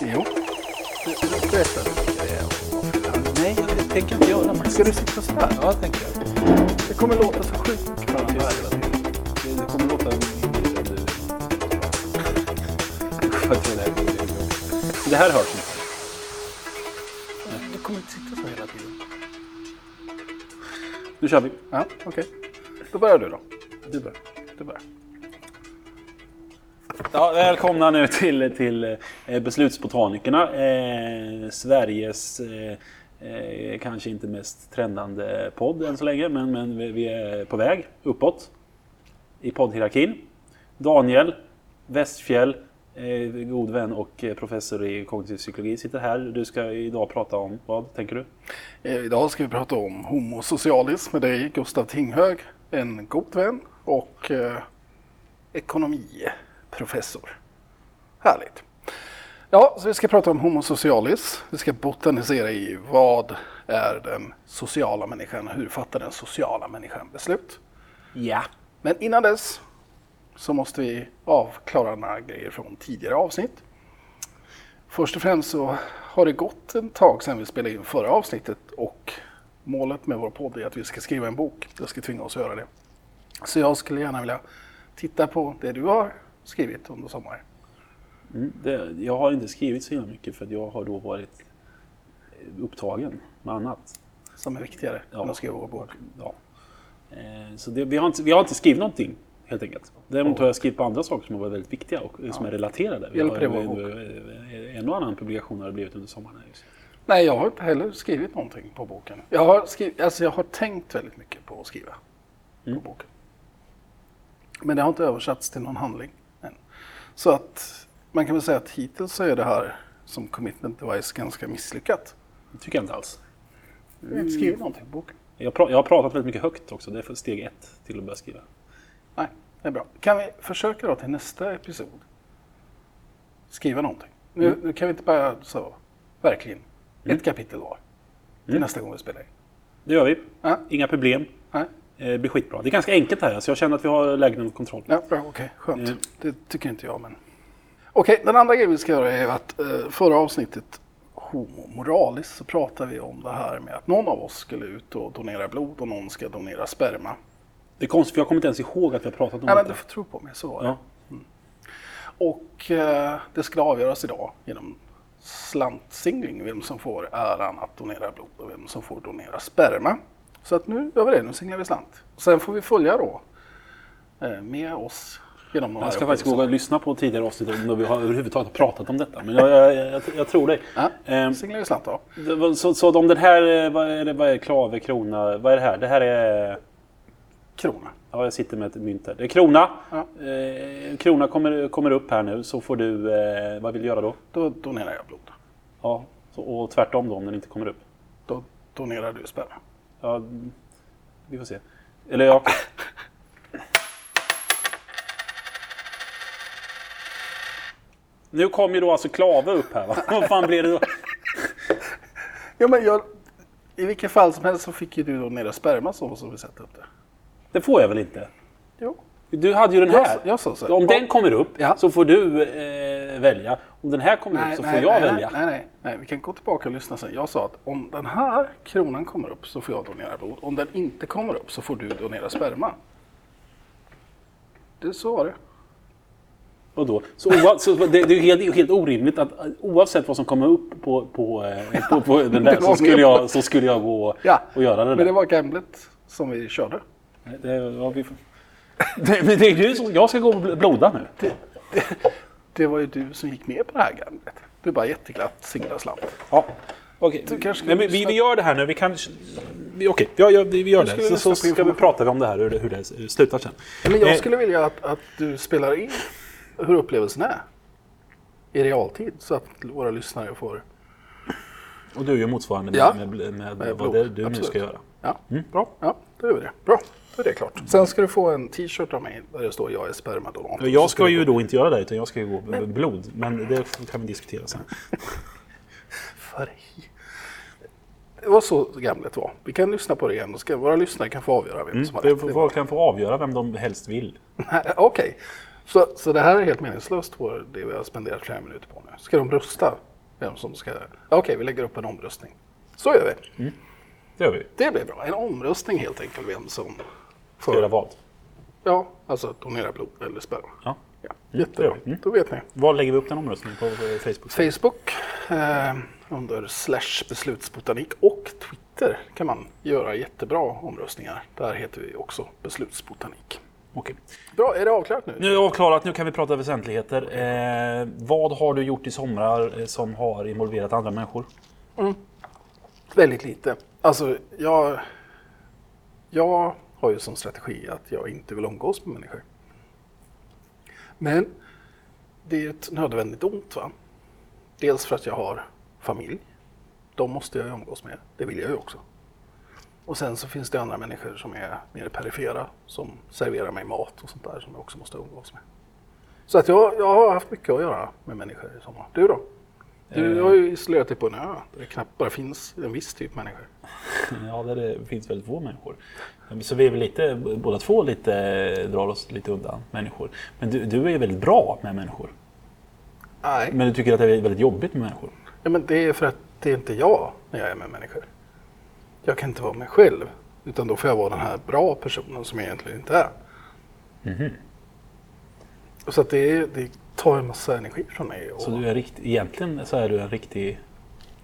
Jo. Be- Berätta det det. Nej, det tänker jag inte göra faktiskt. Ska du sitta så här? Ja, det tänker jag. Det kommer låta så sjukt det. Det, det kommer låta det, det här hörs inte. Du kommer inte sitta så hela tiden. Nu kör vi. Ja, okej. Då börjar du då. Du börjar. Ja, välkomna nu till, till eh, Beslutsbotanikerna. Eh, Sveriges eh, eh, kanske inte mest trendande podd än så länge, men, men vi, vi är på väg uppåt i poddhierarkin. Daniel Westfjell, eh, god vän och professor i kognitiv psykologi, sitter här. Du ska idag prata om vad, tänker du? Eh, Idag ska vi prata om homosocialism med dig, Gustav Tinghög, en god vän och eh, ekonomiprofessor. Härligt. Ja, så vi ska prata om Homo socialis. Vi ska botanisera i vad är den sociala människan? Hur fattar den sociala människan beslut? Ja. Men innan dess så måste vi avklara några grejer från tidigare avsnitt. Först och främst så har det gått en tag sedan vi spelade in förra avsnittet och målet med vår podd är att vi ska skriva en bok. Jag ska tvinga oss att göra det. Så jag skulle gärna vilja titta på det du har skrivit under sommaren. Mm, det, jag har inte skrivit så himla mycket för att jag har då varit eh, upptagen med annat. Som är viktigare än att skriva vår bok. Ja. Eh, Så det, vi, har inte, vi har inte skrivit någonting helt enkelt. Däremot har jag skrivit på andra saker som har varit väldigt viktiga och som är relaterade. Vi har, vi- En och annan publikation har det blivit under sommaren. just. Nej, jag har inte heller skrivit någonting på boken. Jag har, skrivit, alltså jag har tänkt väldigt mycket på att skriva på boken. Men det har inte översatts till någon handling. Så att man kan väl säga att hittills så är det här som commitment device ganska misslyckat. Det tycker jag inte alls. Jag har inte skrivit någonting på boken. Jag, jag har pratat väldigt mycket högt också. Det är för steg ett till att börja skriva. Nej, det är bra. Kan vi försöka då till nästa episod skriva någonting? Nu, nu kan vi inte bara så, verkligen, ett kapitel var. Till nästa gång vi spelar in. Det gör vi. Ja. Inga problem. Nej? Eh, Det blir skitbra. Det är ganska enkelt här. Så jag känner att vi har läget under kontroll. Ja, bra, okej, skönt. Mm. Det tycker inte jag, men... Okej, den andra grejen vi ska göra är att eh, förra avsnittet, Homo moralis, så pratade vi om det här med att någon av oss skulle ut och donera blod och någon ska donera sperma. Det är konstigt för jag kommer inte ens ihåg att vi har pratat om Nej, men det. du får tro på mig, så var det. Ja. Och eh, det skulle avgöras idag genom slantsingling, vem som får äran att donera blod och vem som får donera sperma. Så att nu gör vi det, nu singlar vi slant. Sen får vi följa då eh, med oss genom de Jag ska faktiskt gå och lyssna på tidigare avsnitt om vi har överhuvudtaget pratat om detta. Men jag, jag, jag, jag tror dig. Ja, Ehm, singlar vi slant då. det så, så om den här, eh, vad är det, vad är klave, krona, vad är det här? Det här är, Krona. ja jag sitter med ett mynt här. Det är krona. Ja. Eh, krona kommer, kommer upp här nu så får du, eh, vad vill du göra då? Då donerar jag blod. Ja, så, och tvärtom då om den inte kommer upp. Då donerar du sperma. Ja, vi får se. Eller ja. Nu kom ju då alltså klave upp här va? Vad fan blir det då? Ja, men jag, I vilket fall som helst så fick ju du donera sperma så som vi sätter upp det. Det får jag väl inte? Jo. Du hade ju den Jag här. sa- jag sa så. Om den kommer upp Ja. så får du eh, välja. Om den här kommer upp så får jag nej, välja. Nej, nej, nej, vi kan gå tillbaka och lyssna sen. Jag sa att om den här kronan kommer upp så får jag donera blod. Om den inte kommer upp så får du donera sperma. Det så var det. Och då, så så det, det är ju helt, helt orimligt att oavsett vad som kommer upp på, på, eh, på, på den där var så skulle, jag, så skulle jag gå Ja, och göra det men där. det var gamblet som vi körde. Det, ja, vi det, men det är du som, jag ska gå och bl- bloda nu. Det, det, det var ju du som gick med på det här gamblet. Du bara jätteglatt singla slant. Ja. Okej, ska men vi, vi, gör det här nu. Vi kan... Okej, ja, ja, vi gör det. Så, så ska vi prata om det här, hur det, hur det slutar sen. Men jag Eh, skulle vilja att, att du spelar in hur upplevelsen är. I realtid så att våra lyssnare får... Och du gör motsvarande med, Ja. med, med, med Med vad det, du nu absolut. ska göra. Ja, Mm, bra. ja då gör vi det. Bra, då är det klart. Sen ska du få en t-shirt av mig där det står jag är spermadonator. Jag ska du ju gå- då inte göra det, utan jag ska ju gå med blod. Men det kan vi diskutera sen. För Det var så gamlet var. Vi kan lyssna på det igen ska, våra lyssnare kan få avgöra vem som har Mm, rätt. Folk kan få avgöra vem de helst vill. Okej, så, så det här är helt meningslöst, det vi har spenderat flera minuter på nu. Ska de rösta vem som ska... Okej, vi lägger upp en omröstning. Så gör vi. Det gör vi. Det blir bra. En omröstning helt enkelt, vem som Ska göra vad? Ja, alltså donera blod eller sperma. Ja. Ja, gör jättebra. Mm. Då vet ni. Var lägger vi upp den omröstningen? På eh, Facebook? Facebook eh, under slash beslutsbotanik och Twitter kan man göra jättebra omröstningar. Där heter vi också beslutsbotanik. Okej. Bra, är det avklarat nu? Nu är det avklarat, nu kan vi prata väsentligheter. Eh, vad har du gjort i somrar eh, som har involverat andra människor? Väldigt lite. Alltså, jag, jag har ju som strategi att jag inte vill umgås med människor. Men det är ett nödvändigt ont. Va? Dels för att jag har familj. De måste jag ju umgås med. Det vill jag ju också. Och sen så finns det andra människor som är mer perifera som serverar mig mat och sånt där som jag också måste umgås med. Så att jag, jag har haft mycket att göra med människor i sommar. Du då? Du har ju isolerat dig på en ö där det knappt bara finns en viss typ människor. Ja, där det finns väldigt få människor. Så vi är väl lite, båda två lite, drar oss lite undan människor. Men du, du är ju väldigt bra med människor. Nej, Men du tycker att det är väldigt jobbigt med människor. ja, men det är för att det är inte jag när jag är med människor. Jag kan inte vara mig själv. Utan då får jag vara den här bra personen som jag egentligen inte är. Mhm. Och Så att det, det tar en massa energi från mig. Och, Så du är rikt, egentligen så är du en riktig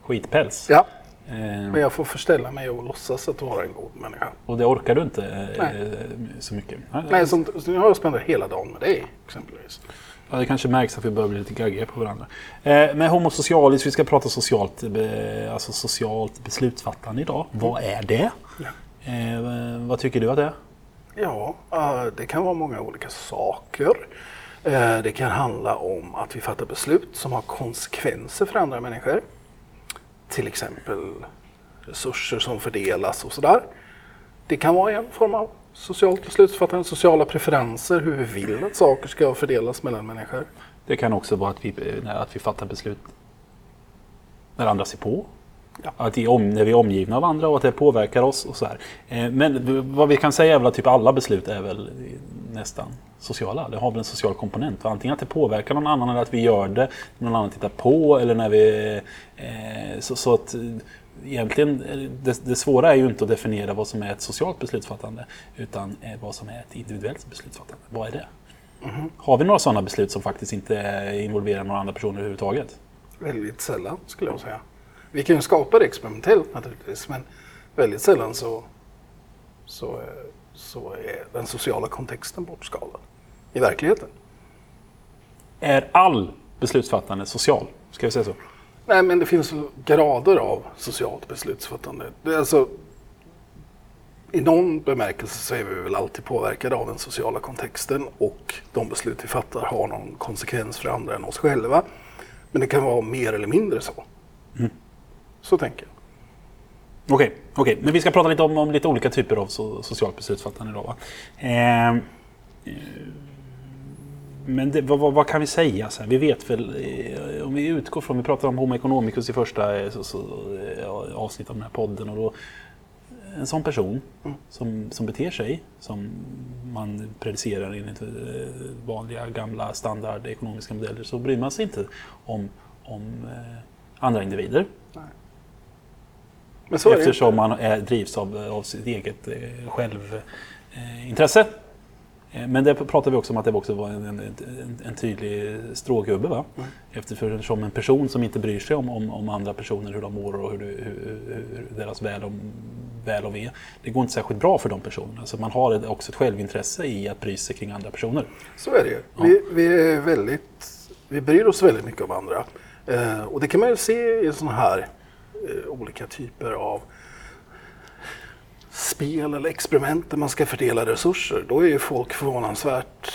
skitpäls. Ja, Eh, men jag får förställa mig och låtsas att vara en god människa. och det orkar du inte eh, Nej. så mycket. Nej, som, jag spenderat hela dagen med dig exempelvis. Ja, det kanske märks att vi börjar bli lite gaggiga på varandra. Eh, med Homo socialis, vi ska prata socialt, eh, alltså socialt beslutsfattande idag. Vad är det? Ja. Eh, vad tycker du att det är? Ja, eh, det kan vara många olika saker. Eh, det kan handla om att vi fattar beslut som har konsekvenser för andra människor. Till exempel resurser som fördelas och sådär. Det kan vara en form av socialt beslutsfattande, sociala preferenser, hur vi vill att saker ska fördelas mellan människor. Det kan också vara att vi, eh, att vi fattar beslut när andra ser på. Att vi om, när vi är omgivna av andra och att det påverkar oss. och så här. Eh, Men vad vi kan säga är väl att typ alla beslut är väl nästan sociala. Det har väl en social komponent. Antingen att det påverkar någon annan eller att vi gör det när någon annan tittar på. Eller när vi, eh, så, så att eh, egentligen, det, det svåra är ju inte att definiera vad som är ett socialt beslutsfattande. Utan vad som är ett individuellt beslutsfattande. Vad är det? Har vi några sådana beslut som faktiskt inte involverar några andra personer överhuvudtaget? Väldigt sällan skulle jag säga. Vi kan ju skapa det experimentellt naturligtvis, men väldigt sällan så, så, så är den sociala kontexten bortskalad i verkligheten. Är all beslutsfattande social? Ska vi säga så? Nej, men det finns grader av socialt beslutsfattande. Det är alltså, I någon bemärkelse så är vi väl alltid påverkade av den sociala kontexten och de beslut vi fattar har någon konsekvens för andra än oss själva. Men det kan vara mer eller mindre så. Så tänker jag. Okej, okej. men vi ska prata lite om, om lite olika typer av so socialt beslutsfattande idag. Va? Ehm, eh, men det, vad, vad, vad kan vi säga? Så här? Vi vet väl, eh, om vi utgår från, vi pratade om Homo economicus i första eh, så, så, eh, avsnitt av den här podden. Och då, en sån person som, som beter sig som man predicerar enligt eh, vanliga gamla standard ekonomiska modeller så bryr man sig inte om, om eh, andra individer. Men så är det. Eftersom man är, drivs av, av sitt eget eh, självintresse. Eh, men det pratar vi också om att det också var en, en, en, tydlig strågubbe. Va? Mm. Eftersom en person som inte bryr sig om, om, om andra personer, hur de mår och hur, hur, hur, deras väl och, väl och ve. Det går inte särskilt bra för de personerna. Så man har också ett självintresse i att bry sig kring andra personer. Så är det ju. Vi, vi, är väldigt, vi bryr oss väldigt mycket om andra. Eh, och det kan man ju se i sådana här eh, olika typer av spel eller experiment där man ska fördela resurser. Då är ju folk förvånansvärt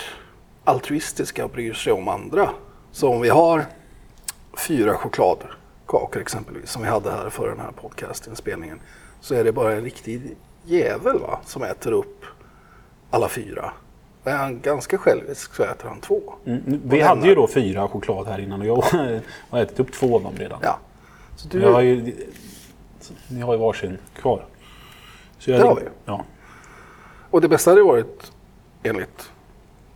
altruistiska och bryr sig om andra. Så om vi har fyra chokladkakor exempelvis, som vi hade här för den här podcastinspelningen, så är det bara en riktig jävel va, som äter upp alla fyra. Är han ganska självisk så äter han två. Mm. Vi hade ju då fyra choklad här innan och jag har ätit upp två av dem redan. Ja. Så du, Jag har ju, ni har ju varsin kvar. Så jag Det har vi. Ja. Och det bästa hade varit enligt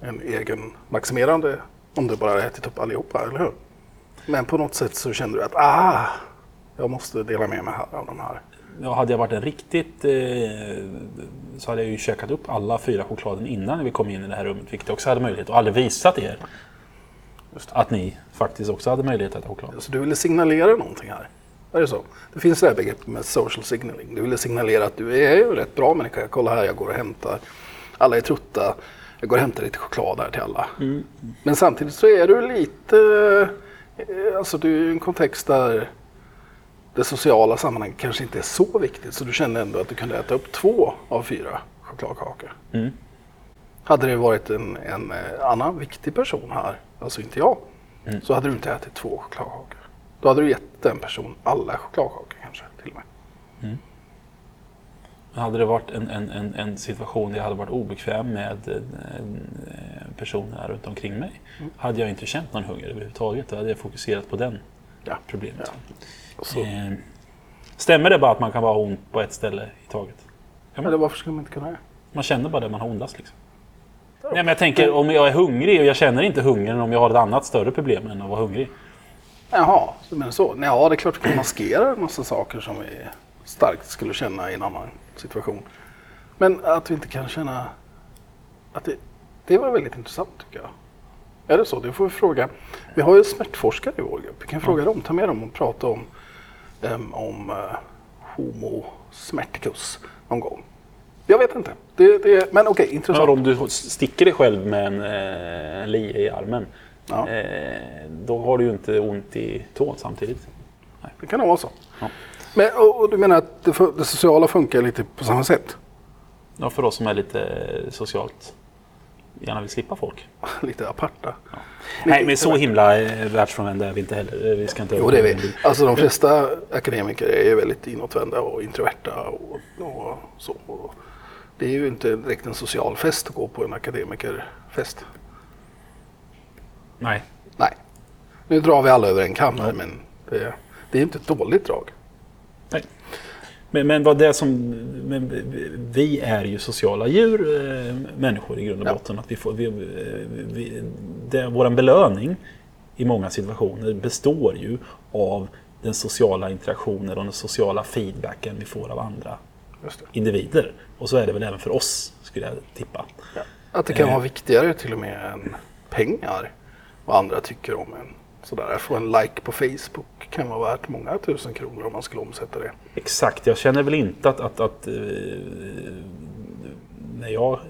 en egen maximerande om du bara hade ätit upp allihopa, eller hur? Men på något sätt så kände du att ah, jag måste dela med mig här av de här. Ja, hade jag varit en riktigt... Eh, så hade jag ju käkat upp alla fyra chokladen innan vi kom in i det här rummet. Vilket jag också hade möjlighet och aldrig visat er att ni faktiskt också hade möjlighet att choklad. Så du ville signalera någonting här? Är det så? Det finns det här begreppet med social signaling. Du ville signalera att du är ju rätt bra människa. Kolla här, jag går och hämtar. Alla är trötta. Jag går och hämtar lite choklad här till alla. Mm. Men samtidigt så är du lite... eh, Alltså du är i en kontext där det sociala sammanhanget kanske inte är så viktigt. Så du kände ändå att du kunde äta upp två av fyra chokladkakor. Mm. Hade det varit en, en eh, annan viktig person här, alltså inte jag, Mm. så hade du inte ätit två chokladkakor. Då hade du gett den personen alla chokladkakor kanske till och med. Hade det varit en, en, en, en situation där jag hade varit obekväm med personer runt omkring mig. Hade jag inte känt någon hunger överhuvudtaget. Då hade jag fokuserat på den Ja. problemet. Så, Eh, stämmer det bara att man kan vara ont på ett ställe i taget? Eller varför skulle man inte kunna det? Man känner bara det man har ondast. Liksom. Nej, men jag tänker om jag är hungrig och jag känner inte hungern om jag har ett annat större problem än att vara hungrig. Jaha, du menar så? Ja, det är klart vi kan maskera en massa saker som vi starkt skulle känna i en annan situation. Men att vi inte kan känna att det, det var väldigt intressant tycker jag. Är det så? Det får vi fråga. Vi har ju smärtforskare i vår grupp. Vi kan fråga dem, ta med dem och prata om, em, om uh, homo smärticus någon gång. Jag vet inte. Det, det, men okej, intressant. Men om du sticker dig själv med en, eh, en lie i armen. Ja. Eh, då har du ju inte ont i tån samtidigt. Det kan nog vara så. Ja. Men, och, och du menar att det, det sociala funkar lite på samma sätt? Ja, för oss som är lite socialt gärna vill slippa folk. lite aparta? Nej, men så himla eh, världsfrånvända är vi inte heller. Vi ska inte Jo, det är vi. Alltså de flesta akademiker är ju väldigt inåtvända och introverta och, och så. Och det är ju inte direkt en social fest att gå på en akademikerfest. Nej. Nej. Nu drar vi alla över en kam här, men det, det är inte ett dåligt drag. Nej. Men, men vad det som... Vi är ju sociala djur, eh, människor i grund och Ja. botten. Att vi får, vi, vi, det, vår belöning i många situationer består ju av den sociala interaktionen och den sociala feedbacken vi får av andra individer. Och så är det väl även för oss, skulle jag tippa. Att det kan Eh. vara viktigare till och med än pengar. Vad andra tycker om en. Sådär, att få en like på Facebook kan vara värt många tusen kronor om man skulle omsätta det. Exakt, jag känner väl inte att, att, att eh, när jag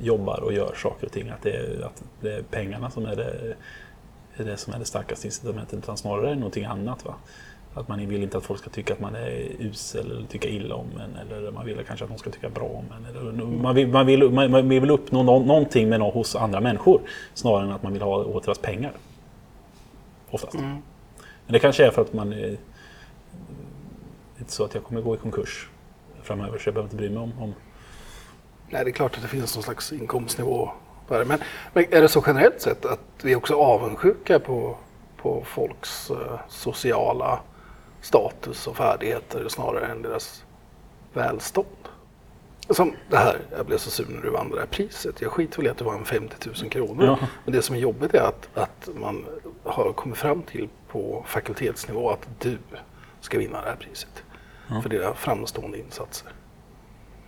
jobbar och gör saker och ting att det är, att det är pengarna som är det, är det som är det starkaste incitamentet utan snarare någonting annat. Va? Att man vill inte att folk ska tycka att man är usel eller tycka illa om en eller man vill kanske att de ska tycka bra om en. Eller, man, vill, man, vill, man, vill uppnå nå, någonting med nå, hos andra människor snarare än att man vill ha åt deras pengar. Oftast. Men det kanske är för att man är inte så att jag kommer gå i konkurs framöver så jag behöver inte bry mig om, om Nej, det är klart att det finns någon slags inkomstnivå där. Men, men är det så generellt sett att vi också är avundsjuka på, på folks eh, sociala status och färdigheter snarare än deras välstånd? Som det här, jag blev så sur när du vann det här priset. Jag skiter väl i att det var en 50 000 kronor. Ja. Men det som är jobbigt är att, att man har kommit fram till på fakultetsnivå att du ska vinna det här priset. För dina framstående insatser.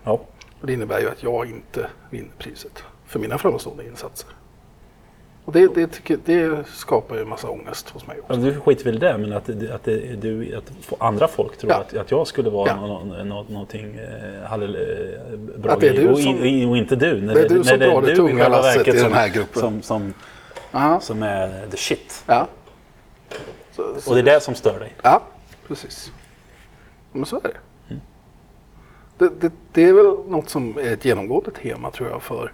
Ja. Och det innebär ju att jag inte vinner priset för mina framstående insatser. Och det, det, tycker, det skapar ju en massa ångest hos mig också. Ja, du skiter väl i det, men att, att, du, att andra folk tror Ja. att, att jag skulle vara Ja. nå, nå, någonting eh, eh, bra Att det är du och, som- i- och inte du. När Det är du som när drar det tunga lasset i den som- här gruppen. Som, som, Ja, som är the shit. ja. Så, så, Och det är det som stör dig. ja precis. Men så är det. det, det. Det är väl något som är ett genomgående tema tror jag för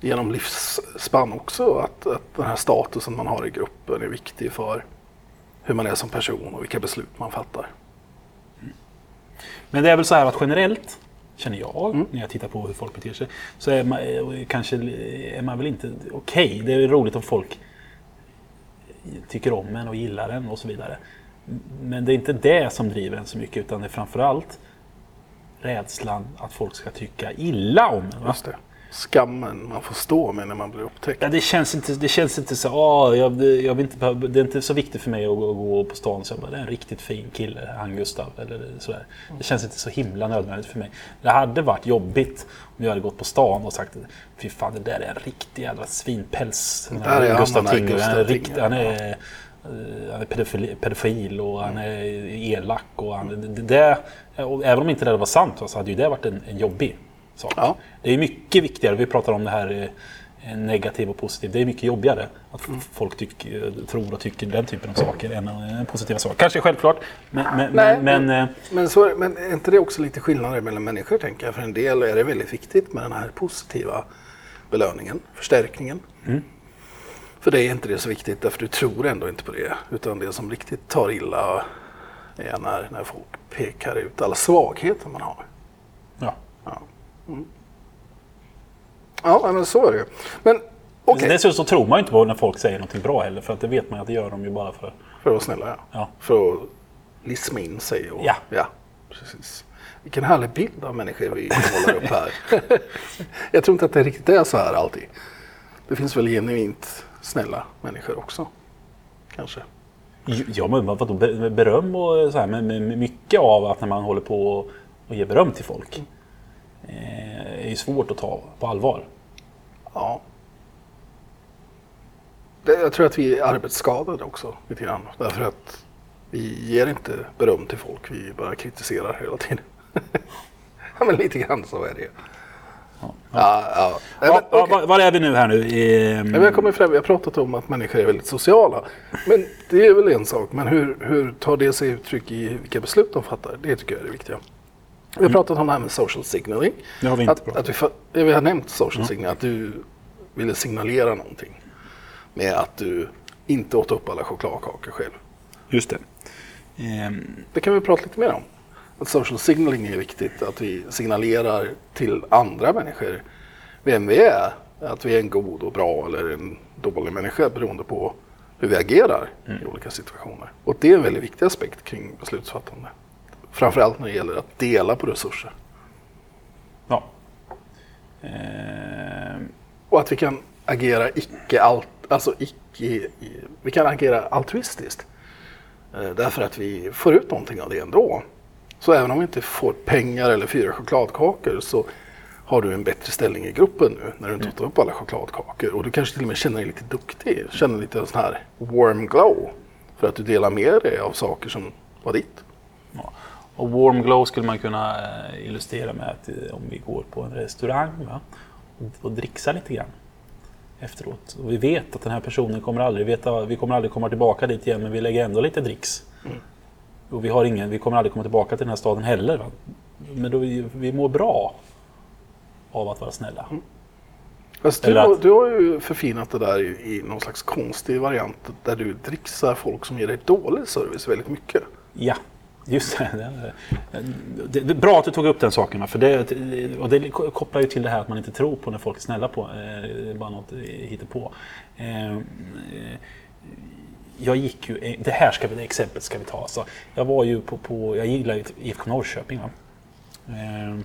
genom livsspann också. Att, att den här statusen man har i gruppen är viktig för hur man är som person och vilka beslut man fattar. Men det är väl så här att generellt, känner jag, Mm. när jag tittar på hur folk beter sig, så är man, eh, kanske är man väl inte... Okej, det är roligt om folk tycker om en och gillar en och så vidare. Men det är inte det som driver en så mycket, utan det är framförallt rädslan att folk ska tycka illa om en. Va? Just det. Skammen man får stå med när man blir upptäckt. Ja, det, känns inte, det känns inte så, åh, jag, jag vill inte, det är inte så viktigt för mig att gå, gå på stan så jag bara, det är en riktigt fin kille, han Gustav. Eller sådär. Det känns inte så himla nödvändigt för mig. Det hade varit jobbigt om jag hade gått på stan och sagt, fy fan det där är en riktig jävla svinpäls. Det där är han, Gustav han Tinger. Gustav Han är, rikt, han är, eh, han är pedofil, pedofil och han är elak. Och han, det, det, och även om inte det var sant så hade ju det varit en, en jobbig sak. Ja. Det är mycket viktigare, vi pratar om det här eh, negativ och positiv. Det är mycket jobbigare att Mm. folk tycker, tror och tycker den typen av saker än en positiva saker. Kanske självklart, men, men, Nej, men, men eh, Men, så, är- men är inte det också lite skillnader mellan människor tänker jag? För en del är det väldigt viktigt med den här positiva belöningen, förstärkningen. För dig är inte det så viktigt därför du tror ändå inte på det. Utan det som riktigt tar illa är när, när folk pekar ut alla svagheter man har. ja. Ja, men så är det ju. Men okej, Dessutom så tror man ju inte på när folk säger någonting bra heller, för att det vet man ju att det gör de ju bara för... för att vara snälla ja. Ja. För att lisma in sig. Och, Ja. ja. Precis. Vilken härlig bild av människor vi målar upp här. jag tror inte att det riktigt är så här alltid. Det finns väl genuint snälla människor också. Kanske. Ja, men vadå, be- beröm och så här, men mycket av att när man håller på och- ger beröm till folk eh, är ju svårt att ta på allvar. Ja. Jag tror att vi är arbetsskadade också lite grann. Därför att vi ger inte beröm till folk. Vi bara kritiserar hela tiden. ja, men lite grann så är det ju. Ja, ja. Nej, Ja, men, ja, okej. var, är vi nu här nu? Eh, Men vi har kommit fram, vi har pratat om att människor är väldigt sociala. Men det är väl en sak, men hur, hur tar det sig uttryck i vilka beslut de fattar? Det tycker jag är det viktiga. Vi har pratat om det här med social signaling. Det har vi inte att, pratat att vi, ja, har nämnt social signaling, att du ville signalera någonting. Med att du inte åt upp alla chokladkakor själv. Just det. Ehm, Det kan vi prata lite mer om. Att social signaling är viktigt, att vi signalerar till andra människor vem vi är. Att vi är en god och bra eller en dålig människa beroende på hur vi agerar i olika situationer. Och det är en väldigt viktig aspekt kring beslutsfattande. Framförallt när det gäller att dela på resurser. ja. Ehm, Och att vi kan agera icke allt, alltså icke, vi kan agera altruistiskt. Eh, Därför att vi får ut någonting av det ändå. Så även om vi inte får pengar eller fyra chokladkakor så har du en bättre ställning i gruppen nu när du inte tar upp alla chokladkakor. Och du kanske till och med känner dig lite duktig, känner lite sån här warm glow. För att du delar med dig av saker som var ditt. ja. Och warm glow skulle man kunna eh, illustrera med att eh, om vi går på en restaurang va? och, dricksar lite grann efteråt. Och vi vet att den här personen kommer aldrig veta, vi kommer aldrig komma tillbaka dit igen men vi lägger ändå lite dricks. Och vi, har ingen, vi kommer aldrig komma tillbaka till den här staden heller. Va? Men då, vi, vi mår bra av att vara snälla. Fast du, Eller har- att- du har ju förfinat det där i, i någon slags konstig variant där du dricksar folk som ger dig dålig service väldigt mycket. Ja, just det. Det, det bra att du tog upp den saken. För det, och det kopplar ju till det här att man inte tror på när folk är snälla på. eh, Det är bara något på. Eh, jag gick ju, eh, det här ska vi, det exemplet ska vi ta. Så jag var ju på, på jag gillar ju IFK Norrköping. Va? Eh,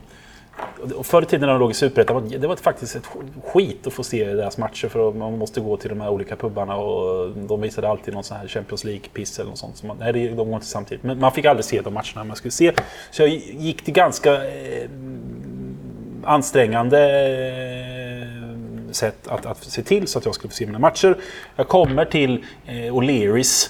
och förr i tiden när de låg i Superettan, det var faktiskt ett skit att få se deras matcher för man måste gå till de här olika pubarna och de visade alltid någon sån här Champions League-piss eller något sånt. Så man, nej, de går inte samtidigt. Men man fick aldrig se de matcherna man skulle se. Så jag gick till ganska eh, ansträngande eh, sätt att, att se till så att jag skulle få se mina matcher. Jag kommer till eh, O'Learys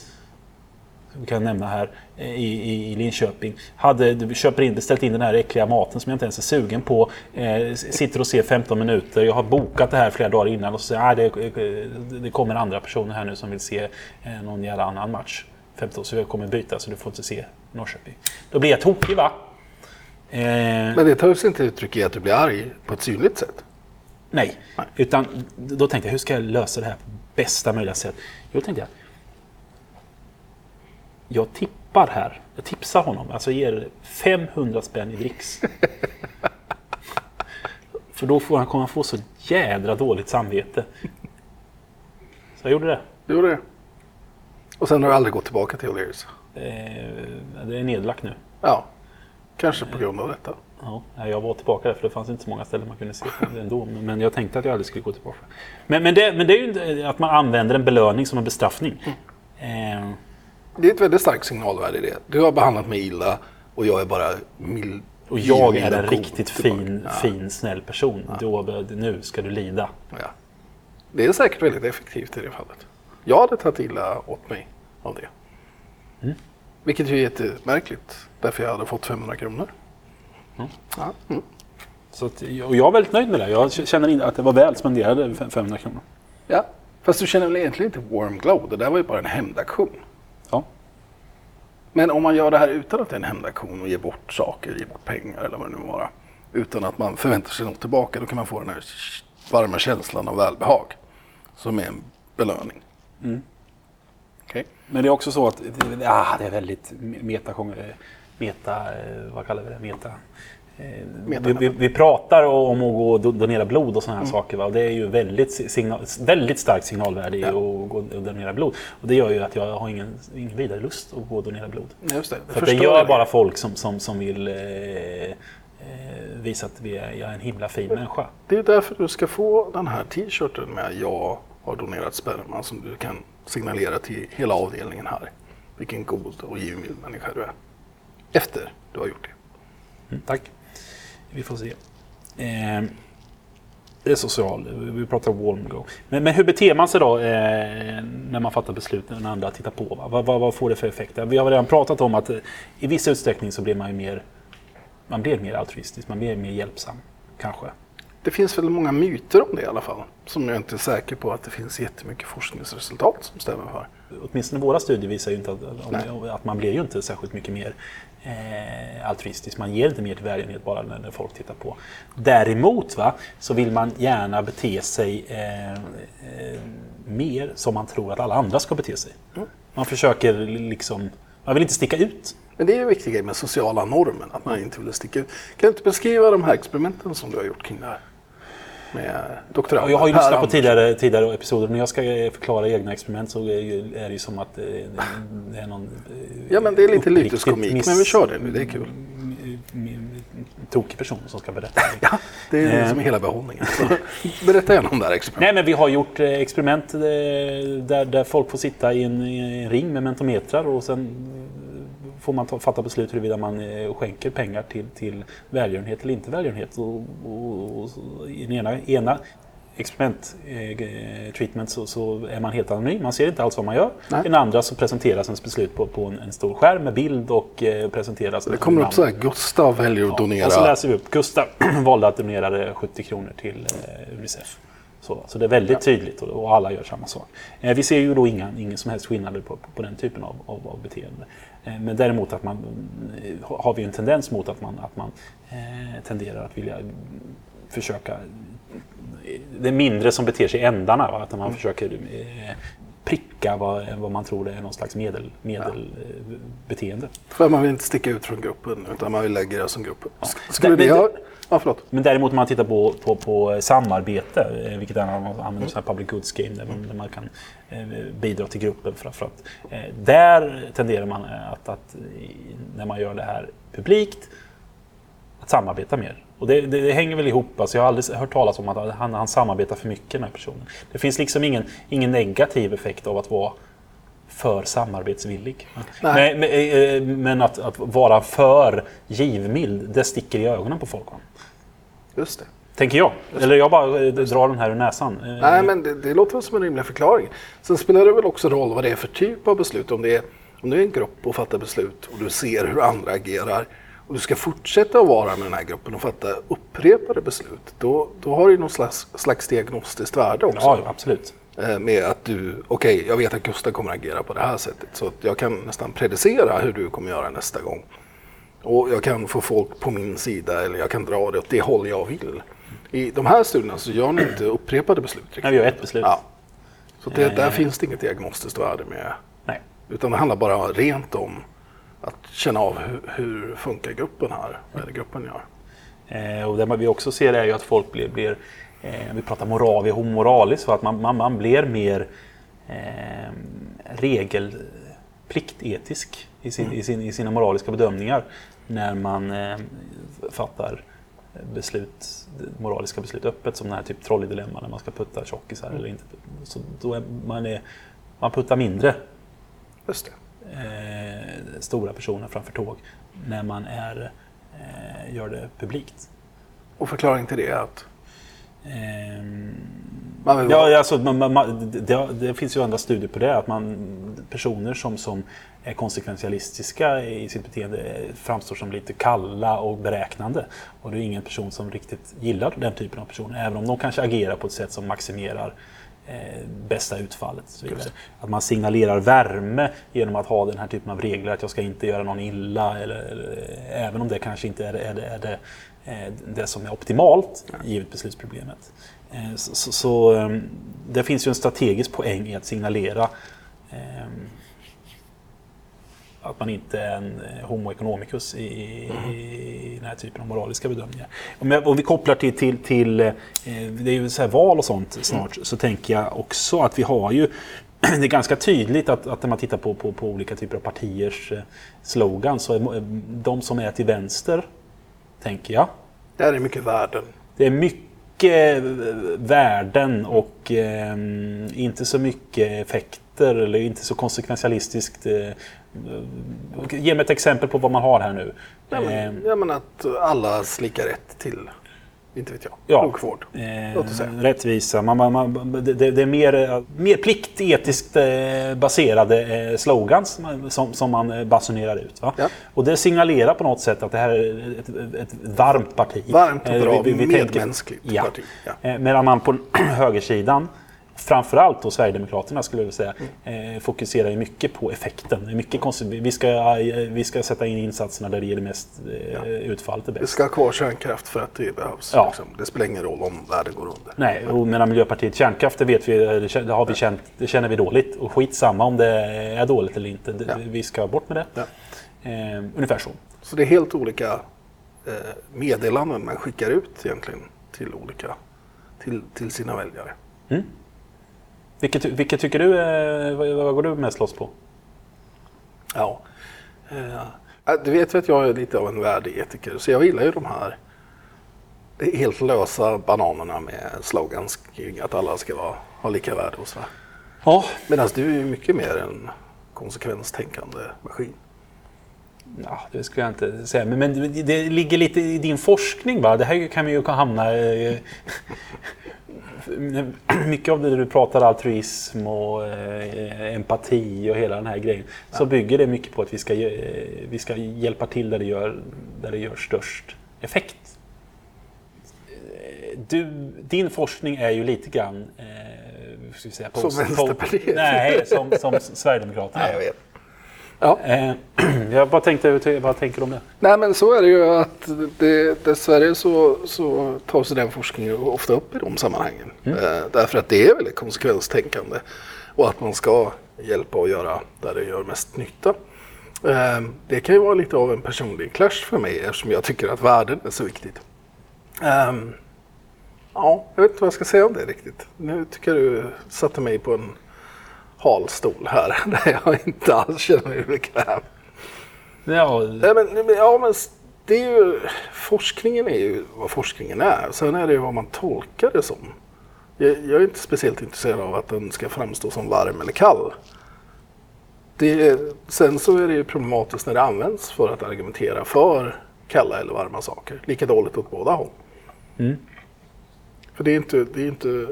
vi kan nämna här, i, i, i Linköping. Hade, du köper in, beställt in den här äckliga maten som jag inte ens är sugen på. Eh, sitter och ser 15 minuter. Jag har bokat det här flera dagar innan och så säger jag, "Nej, det, det kommer andra personer här nu som vill se eh, någon jävla annan match. 15, så jag kommer byta så du får inte se Norrköping. Då blir jag tokig va? Eh, Men det tar sig inte uttryck i att du blir arg på ett synligt sätt. Nej, utan då tänkte jag hur ska jag lösa det här på bästa möjliga sätt? Jo, tänkte jag. Jag tippar här. Jag tipsar honom. Alltså ger 500 spänn i dricks. För då får han, kommer han få så jädra dåligt samvete. Så jag gjorde det. Du gjorde det. Och sen har du aldrig gått tillbaka till O'Learys. Eh, det är nedlagt nu. Ja, kanske på grund av detta. Ja, jag var tillbaka där för det fanns inte så många ställen man kunde se ändå. Men jag tänkte att jag aldrig skulle gå tillbaka. Men, men, det, men det är ju att man använder en belöning som en bestraffning. Mm. Eh. Det är ett väldigt starkt signalvärde i det. Du har behandlat mig illa och jag är bara mild. Och jag är en riktigt fin, ja. fin, snäll person. Ja. Då, nu ska du lida. Ja. Det är säkert väldigt effektivt i det fallet. Jag hade tagit illa åt mig av det. Mm. Vilket ju är jättemärkligt. Därför jag hade fått 500 kronor. Mm. Ja. Mm. Så att, och jag är väldigt nöjd med det. Jag känner att det var väl spenderade 500 kronor. Ja, fast du känner väl egentligen inte warm glow? Det där var ju bara en hämndaktion. Men om man gör det här utan att det är en hämndaktion och ger bort saker, ger bort pengar eller vad det nu vara. Utan att man förväntar sig något tillbaka. Då kan man få den här varma känslan av välbehag. Som är en belöning. Mm. Okay. Men det är också så att ja, det är väldigt meta, meta vad kallar vi det? Meta. Eh, vi, vi, vi, pratar om att gå och donera blod och sådana här mm. saker. Va? Och det är ju väldigt, signal, väldigt starkt signalvärde ja. i att gå och donera blod. Och det gör ju att jag har ingen, ingen vidare lust att gå och donera blod. Just det. För det gör bara folk som, som, som vill eh, eh, visa att vi är, jag är en himla fin människa. Det är därför du ska få den här t-shirten med jag har donerat sperma som du kan signalera till hela avdelningen här. Vilken god och givmild människa du är. Efter du har gjort det. Mm, tack. Vi får se. Eh, det är social, vi pratar Walmgo. Men, men hur beter man sig då eh, när man fattar beslut när den andra tittar på? Vad, vad, vad, får det för effekter? Vi har redan pratat om att eh, i viss utsträckning så blir man ju mer, man blir mer altruistisk, man blir mer hjälpsam kanske. Det finns väl många myter om det i alla fall. Som jag inte är säker på att det finns jättemycket forskningsresultat som stämmer för. Åtminstone våra studier visar ju inte att, att man blir ju inte särskilt mycket mer eh, altruistisk. Man ger inte mer till välgörenhet bara när, folk tittar på. Däremot va, så vill man gärna bete sig eh, eh, mer som man tror att alla andra ska bete sig. Mm. Man försöker liksom, man vill inte sticka ut. Men det är ju viktigt grej med sociala normen, att man inte vill sticka ut. Kan du inte beskriva de här experimenten som du har gjort kring det här? Med doktorander. Jag har ju lyssnat på tidigare, tidigare episoder. När jag ska förklara egna experiment så är det ju som att det är någon... Ja men det är lite lyteskomik, miss... men vi kör det nu, det är kul. Tokig person som ska berätta. ja, det är liksom hela behållningen. Så berätta gärna om det här experimentet. Nej men vi har gjort eh, experiment eh, där, där folk får sitta i en, i en ring med mentometrar och sen får man ta, fatta beslut huruvida man eh, skänker pengar till, till välgörenhet eller inte välgörenhet. Och, och, och, I den ena, ena experiment eh, treatment så, så, är man helt anonym. Man ser inte alls vad man gör. Nej. I den andra så presenteras ens beslut på, på en, en, stor skärm med bild och eh, presenteras. Det kommer upp så här, Gustav väljer att donera. Ja, och så läser vi upp. Gustav valde att donera 70 kronor till eh, Unicef. Så, så det är väldigt ja. tydligt och, och, alla gör samma sak. Eh, vi ser ju då inga, ingen som helst skillnader på, på, på den typen av, av, av beteende. Eh, men däremot att man, eh, har vi en tendens mot att man, att man eh, tenderar att vilja försöka... Det är mindre som beter sig i ändarna, va? att man mm. försöker eh, pricka vad, vad man tror är någon slags medel, medelbeteende. Ja. För man vill inte sticka ut från gruppen utan man vill lägga det som gruppen. Ja. Skulle det, det, Ja, förlåt. Men däremot om man tittar på, på, på samarbete, eh, vilket är man använder mm. public goods game där man, där man kan eh, bidra till gruppen. För, för att, eh, där tenderar man att, att, när man gör det här publikt, att samarbeta mer. Och det, det, det, hänger väl ihop. Alltså jag har aldrig hört talas om att han, han samarbetar för mycket med personen. Det finns liksom ingen, ingen negativ effekt av att vara för samarbetsvillig. Men, men, men att, att, vara för givmild, det sticker i ögonen på folk. Just det. Tänker jag. Eller jag bara eh, drar den här ur näsan. Eh, Nej, men det, det låter som en rimlig förklaring. Sen spelar det väl också roll vad det är för typ av beslut. Om, det är, om du är en grupp och fattar beslut och du ser hur andra agerar och du ska fortsätta att vara med den här gruppen och fatta upprepade beslut. Då, då har du någon slags, slags diagnostiskt värde också. Ja, absolut. Eh, med att du, okej, okay, jag vet att Gustav kommer agera på det här sättet. Så jag kan nästan predicera hur du kommer göra nästa gång. Och jag kan få folk på min sida eller jag kan dra det åt det håll jag vill. I de här studierna så gör ni inte upprepade beslut. Riktigt. Nej, vi gör ett beslut. Ja. Så det, där eh. finns det inget diagnostiskt värde med. Nej. Utan det handlar bara rent om att känna av hur, hur funkar gruppen här? Vad är det gruppen gör? Eh, och det vi också ser är ju att folk blir, blir eh, vi pratar moral, vi har moralis, så att man, man, man blir mer eh, regelpliktetisk i, sin, mm. i, sin, i sina moraliska bedömningar. när man eh, fattar beslut, moraliska beslut öppet som den här typ trolleydilemma när man ska putta tjockisar Mm. eller inte. Så då är man, är, man puttar mindre Just det. Eh, stora personer framför tåg när man är, eh, gör det publikt. Och förklaring till det är att man vill Ja, alltså, man, man, det, det finns ju andra studier på det. Att man, personer som, som är konsekventialistiska i sitt beteende framstår som lite kalla och beräknande. Och det är ingen person som riktigt gillar den typen av personer. Även om de kanske agerar på ett sätt som maximerar eh, bästa utfallet. Att man signalerar värme genom att ha den här typen av regler. Att jag ska inte göra någon illa. Eller, eller, även om det kanske inte är, det- är, det, är det, eh, det som är optimalt givet beslutsproblemet. Eh, Så, så, så eh, det finns ju en strategisk poäng i att signalera eh, att man inte är en eh, homo economicus i, i den här typen av moraliska bedömningar. Om, jag, om vi kopplar till, till, till eh, det är ju så här val och sånt snart, så tänker jag också att vi har ju det är ganska tydligt att, att när man tittar på, på, på olika typer av partiers eh, slogan så är de som är till vänster, tänker jag, Det är mycket värden. det är mycket värden och eh, inte så mycket effekter eller inte så konsekventialistiskt. Eh, ge mig ett exempel på vad man har här nu. Ja, men, ja, men att allas lika rätt till, inte vet jag, Ja. sjukvård. Eh, Låt oss säga. rättvisa. Man, man, man, det, det är mer, mer pliktetiskt eh, baserade eh, slogans som- som, man eh, basunerar ut. Ja. Och det signalerar på något sätt att det här är ett, ett varmt parti. Varmt och bra, tänker- medmänskligt ja. parti. Ja. Medan man på högersidan, framförallt då Sverigedemokraterna skulle jag säga, Mm. eh, fokuserar ju mycket på effekten. Mycket konstigt. Vi ska, eh, vi ska sätta in insatserna där det ger det mest eh, utfallet är Vi bäst. ska ha kvar kärnkraft för att det behövs. Ja. Liksom. Det spelar ingen roll om världen går under. Nej, och medan Miljöpartiet kärnkraft, det vet vi, det känner- det har vi känt, det känner vi dåligt. Och skitsamma om det är dåligt eller inte. Ja. Vi ska bort med det. Ja. Eh, ungefär så. Så det är helt olika eh, meddelanden man skickar ut egentligen till olika, till, till sina väljare. Vilket, vilket tycker du, eh, vad, vad går du mest loss på? Ja. Eh, du vet ju att jag är lite av en värdeetiker så jag gillar ju de här helt lösa bananerna med slogans kring att alla ska vara, ha lika värde och sådär. Ja, Medan du är ju mycket mer en konsekvenstänkande maskin. Ja, det skulle jag inte säga. Men, men det- det ligger lite i din forskning. Va? Det här kan vi ju hamna... Mycket av det du pratar altruism och eh, empati och hela den här grejen. Så bygger det mycket på att vi ska, vi ska hjälpa till där det, gör, där det gör störst effekt. Du, din forskning är ju lite grann... Eh, ska vi säga, Som Vänsterpartiet. Nej, som, som Sverigedemokraterna. Nej, jag vet. Ja. Eh, jag bara tänkte, vad tänker du om det? Nej men så är det ju att det, dessvärre så, så tas den forskningen ofta upp i de sammanhangen. Eh, därför att det är väldigt konsekvenstänkande. Och att man ska hjälpa och göra där det gör mest nytta. Eh, det kan ju vara lite av en personlig clash för mig eftersom jag tycker att värden är så viktigt. Eh, ja, jag vet inte vad jag ska säga om det riktigt. Nu tycker jag du satte mig på en hal stol här där jag inte alls känner mig bekväm. Ja, Nej, men, ja, men det är ju, forskningen är ju vad forskningen är. Sen är det ju vad man tolkar det som. Jag, jag är inte speciellt intresserad av att den ska framstå som varm eller kall. Det, sen så är det ju problematiskt när det används för att argumentera för kalla eller varma saker. Lika dåligt åt båda håll. Mm. För det är inte, det är inte,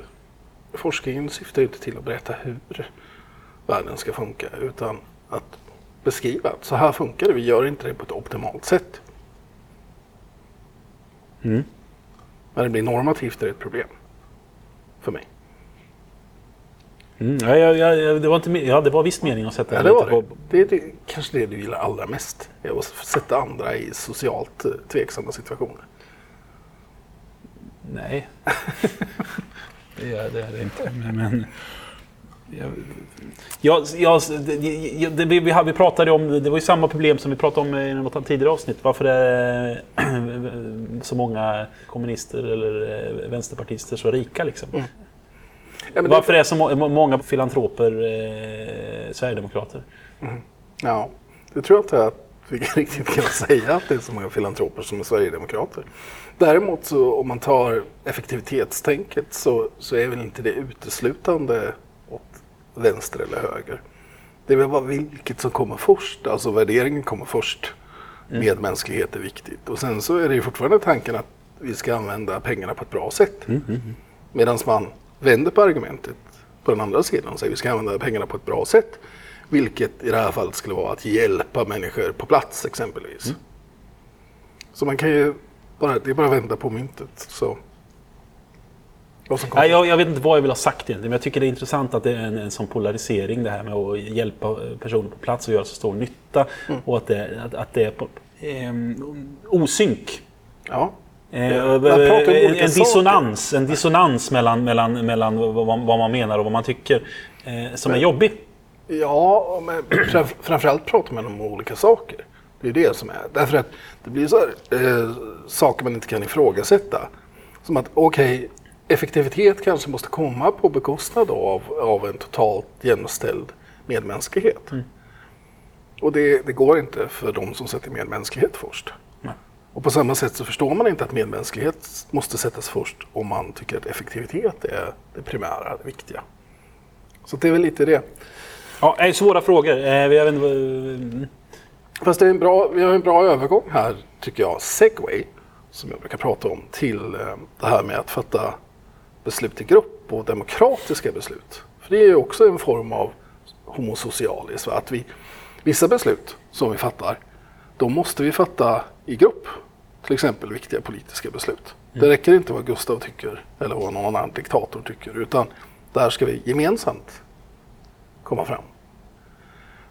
forskningen syftar ju inte till att berätta hur världen ska funka utan att beskriva att så här funkar det, vi gör inte det på ett optimalt sätt. Mm. När det blir normativt är det ett problem. För mig. Mm, ja, ja, ja, det var inte, ja, det var visst meningen att sätta Ja, det det lite på... det. Det kanske det du gillar allra mest. Att sätta andra i socialt eh, tveksamma situationer. Nej. det, är det inte. Men, jag, jag, det, vi, vi pratade om, det var ju samma problem som vi pratade om i något tidigare avsnitt. Varför är så många kommunister eller eh, vänsterpartister så rika liksom. Ja, men det, Varför är så må, må- många filantroper eh, sverigedemokrater? ja, det tror jag inte att vi kan riktigt kunna säga att det är så många filantroper som är Sverigedemokrater. Däremot så om man tar effektivitetstänket så, så är väl inte det uteslutande vänster eller höger. Det är väl bara vilket som kommer först, alltså värderingen kommer först. Medmänsklighet är viktigt. Och sen så är det ju fortfarande tanken att vi ska använda pengarna på ett bra sätt. Medan man vänder på argumentet på den andra sidan och säger att vi ska använda pengarna på ett bra sätt. Vilket i det här fallet skulle vara att hjälpa människor på plats exempelvis. Så man kan ju bara, det är bara att vända på myntet. Så. Nej, jag, jag vet inte vad jag vill ha sagt egentligen, men jag tycker det är intressant att det är en, en sån polarisering det här med att hjälpa personer på plats och göra så stor nytta. Mm. Och att det, att, att det är på, ehm, osynk. Ja. Eh, pratar om en, en dissonans, en dissonans mellan, mellan, mellan vad, vad man menar och vad man tycker eh, som är jobbig. Ja, men framf- framförallt pratar man om olika saker. Det är det som är. Därför att det blir så här, eh, saker man inte kan ifrågasätta. Som att, okej, effektivitet kanske måste komma på bekostnad av, av en totalt jämställd medmänsklighet. Och det, det går inte för de som sätter medmänsklighet först. Nej. Och på samma sätt så förstår man inte att medmänsklighet måste sättas först om man tycker att effektivitet är det primära, det viktiga. Så det är väl lite det. Ja, det är svåra frågor. Eh, vi har inte, vad- Fast det är en bra, vi har en bra övergång här, tycker jag, segway, som jag brukar prata om, till eh, det här med att fatta beslut i grupp och demokratiska beslut. För det är ju också en form av homosocialis, va? att vi, vissa beslut som vi fattar, de måste vi fatta i grupp. Till exempel viktiga politiska beslut. Det räcker inte vad Gustav tycker eller vad någon annan diktator tycker, utan där ska vi gemensamt komma fram.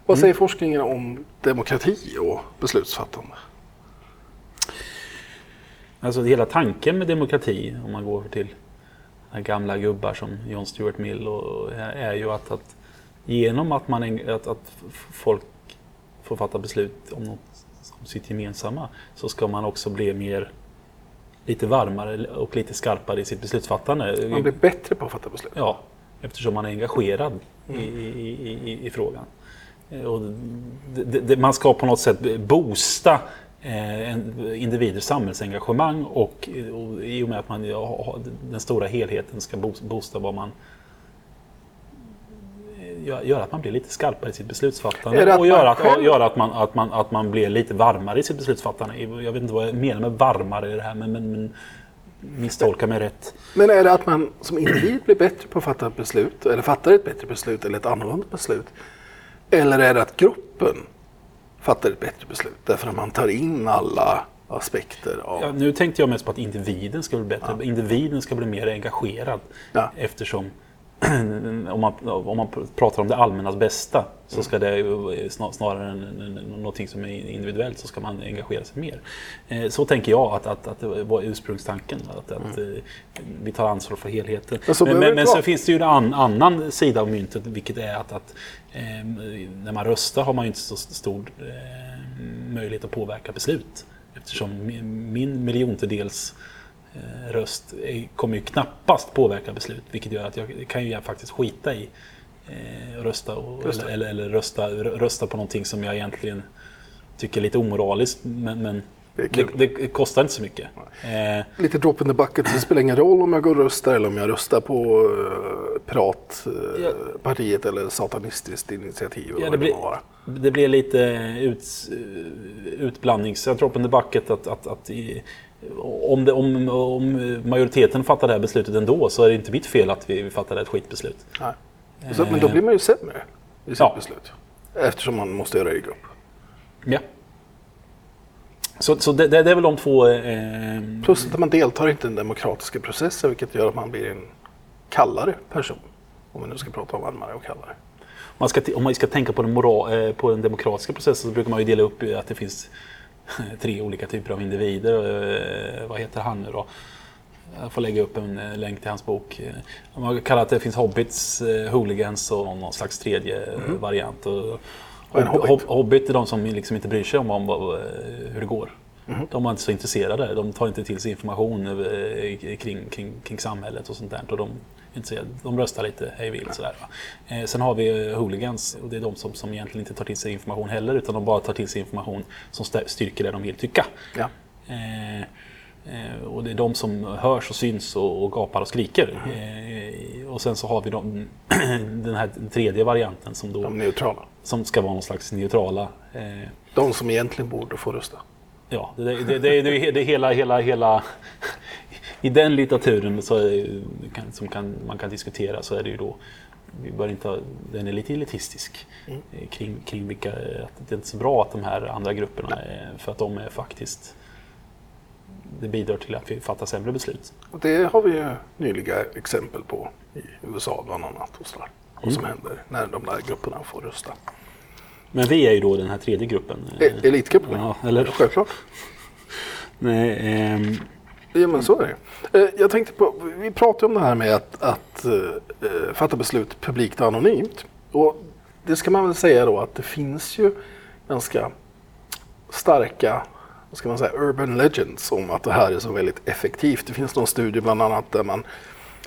Vad säger forskningen om demokrati och beslutsfattande? Alltså hela tanken med demokrati, om man går till gamla gubbar som John Stuart Mill, och, är ju att, att genom att, man, att, att folk får fatta beslut om något om sitt gemensamma så ska man också bli mer lite varmare och lite skarpare i sitt beslutsfattande. Man blir bättre på att fatta beslut. Ja, eftersom man är engagerad i, i, i, i, i frågan. Eh, Och det, det, man ska på något sätt boosta individers samhällsengagemang och, och i och med att man ja, den stora helheten ska boos- boosta vad man eh, gör, att man blir lite skarpare i sitt beslutsfattande och gör att, gör att, man, att, man, att man blir lite varmare i sitt beslutsfattande. Jag vet inte vad jag menar med varmare i det här men, men, men misstolka mig rätt. Men är det att man som individ blir bättre på att fatta ett beslut, eller fattar ett bättre beslut eller ett annorlunda beslut? Eller är det att gruppen fattar ett bättre beslut därför att man tar in alla aspekter av... Ja, nu tänkte jag mest på att individen ska bli bättre. Individen ska bli mer engagerad. Ja. Eftersom om man, om man pratar om det allmännas bästa så ska det snarare än någonting som är individuellt så ska man engagera sig mer. Eh, Så tänker jag att, att, att det var ursprungstanken. Att, att eh, vi tar ansvar för helheten. Men så Men, men, men sen finns det ju en an, annan sida av myntet vilket är att, att eh, när man röstar har man ju inte så stor möjlighet att påverka beslut. Eftersom min, min miljontedels eh, röst är- kommer ju knappast påverka beslut. Vilket gör att jag kan ju faktiskt skita i eh, att rösta, och, Just eller, eller, rösta, rö- rösta på någonting som jag egentligen tycker är lite omoraliskt. Men, men Det det, det kostar inte så mycket. Eh, Lite drop in the bucket, det spelar ingen roll om jag går och röstar eller om jag röstar på uh, Piratpartiet eller Satanistiskt initiativ. Ja, det, blir, det blir lite ut, utblandnings... Tror på the bucket att, att, att i, om, det, om, om majoriteten fattar det här beslutet ändå så är det inte mitt fel att vi, fattade ett skitbeslut. Nej. Så, men då blir man ju sämre i sitt Ja. beslut. Eftersom man måste göra det i grupp. Ja. Så, så det, det det är väl de två... Eh, Plus att man deltar inte i den demokratiska processen vilket gör att man blir en kallare person. Om vi nu ska prata om varmare och kallare. man ska, om man ska tänka på den, mora, eh, på den demokratiska processen så brukar man ju dela upp att det finns tre olika typer av individer. Eh, vad heter han nu då? Jag får lägga upp en eh, länk till hans bok. Eh, Man kallar att det finns hobbits, hooligans och någon slags tredje eh, variant. Och, är hobbit? hob- hobbit är de som liksom inte bryr sig om, om hur det går. De var inte så intresserade. De tar inte till sig information kring, kring, kring samhället och sånt där. Och de, är inte de röstar lite hej vilt sådär. Eh, sen har vi eh, hooligans och det är de som, som egentligen inte tar till sig information heller utan de bara tar till sig information som styrker det de vill tycka. Ja. Eh, eh, och det är de som hörs och syns och, och gapar och skriker. Eh, och sen så har vi de, den här tredje varianten som, då, De neutrala. som ska vara någon slags neutrala. De som egentligen borde få rösta. ja, det, det, det, det, det hela, hela, hela... I den litteraturen så är, som kan, man kan diskutera så är det ju då vi bör inte ha, den är lite elitistisk eh, kring, kring vilka, att det är inte så bra att de här andra grupperna, är, för att de är faktiskt det bidrar till att vi fattar sämre beslut. Och det har vi ju nyliga exempel på i USA bland annat. Och sådär. Vad som händer när de där grupperna får rösta. Men vi är ju då den här tredje gruppen. E- Elitcupen, Ja, eller- självklart. Nej, ehm, Ja, men så är det. Eh, jag tänkte på, vi pratade om det här med att, att uh, fatta beslut publikt och anonymt. Och det ska man väl säga då att det finns ju ganska starka vad ska man säga, urban legends om att det här är så väldigt effektivt. Det finns någon studie bland annat där man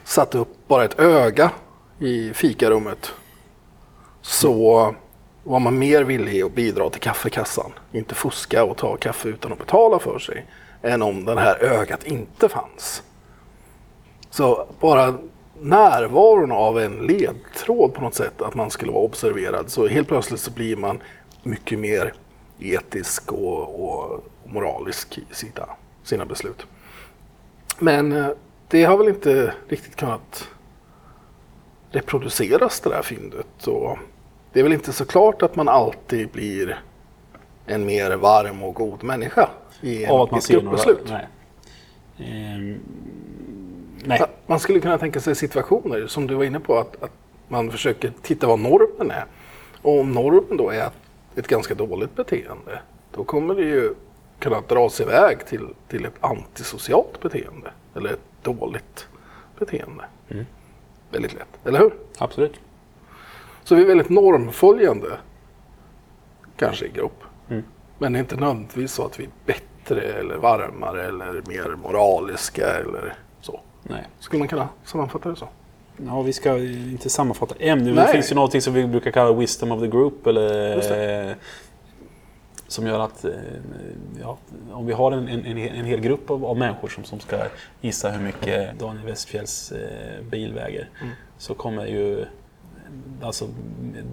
satte upp bara ett öga i fikarummet. Så var man mer villig att bidra till kaffekassan, inte fuska och ta kaffe utan att betala för sig, än om det här ögat inte fanns. Så bara närvaron av en ledtråd på något sätt, att man skulle vara observerad, så helt plötsligt så blir man mycket mer etisk och, och moralisk i sina, sina beslut. Men eh, det har väl inte riktigt kunnat reproduceras det där fyndet. Och det är väl inte så klart att man alltid blir en mer varm och god människa i av att man ser några... Nej. Ehm, nej. Man skulle kunna tänka sig situationer som du var inne på att, att man försöker titta vad normen är. Och om normen då är ett ganska dåligt beteende då kommer det ju kunna dras iväg till, till ett antisocialt beteende eller ett dåligt beteende. Mm. Väldigt lätt, eller hur? Absolut. Så vi är väldigt normföljande, kanske i grupp. Mm. Men det är inte nödvändigtvis så att vi är bättre eller varmare eller mer moraliska eller så. Nej. Skulle man kunna sammanfatta det så? Ja, vi ska inte sammanfatta än. Det Nej. finns ju någonting som vi brukar kalla wisdom of the group. Eller, eh, som gör att eh, ja, om vi har en, en, en, hel grupp av, av människor som, som ska gissa hur mycket Daniel Westfjälls eh, bil väger. Mm. Så kommer ju alltså,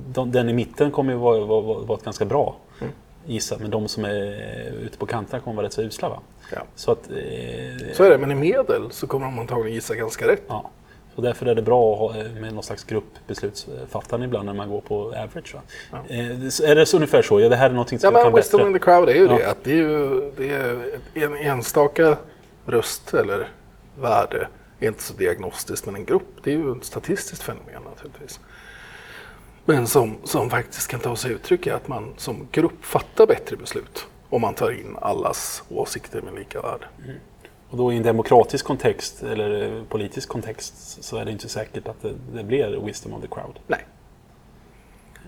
de, den i mitten kommer ju vara, vara, vara, ett ganska bra. Gissa. Men de som är ute på kanterna kommer vara rätt så usla. Va? Ja. Så att, eh, Så är det, men i medel så kommer de antagligen gissa ganska rätt. Ja. Så därför är det bra att ha eh, med någon slags gruppbeslutsfattande ibland när man går på average. Ja. Eh, är det så ungefär så? Ja, det här är någonting som Ja, kan wisdom in bättre. the crowd är ju Ja. det. Att det är ju det är en enstaka röst eller värde är inte så diagnostiskt, men en grupp det är ju ett statistiskt fenomen naturligtvis. Men som, som faktiskt kan ta sig uttryck i att man som grupp fattar bättre beslut om man tar in allas åsikter med lika värde. Och då i en demokratisk kontext eller eh, politisk kontext så är det inte säkert att det, det blir wisdom of the crowd. Nej.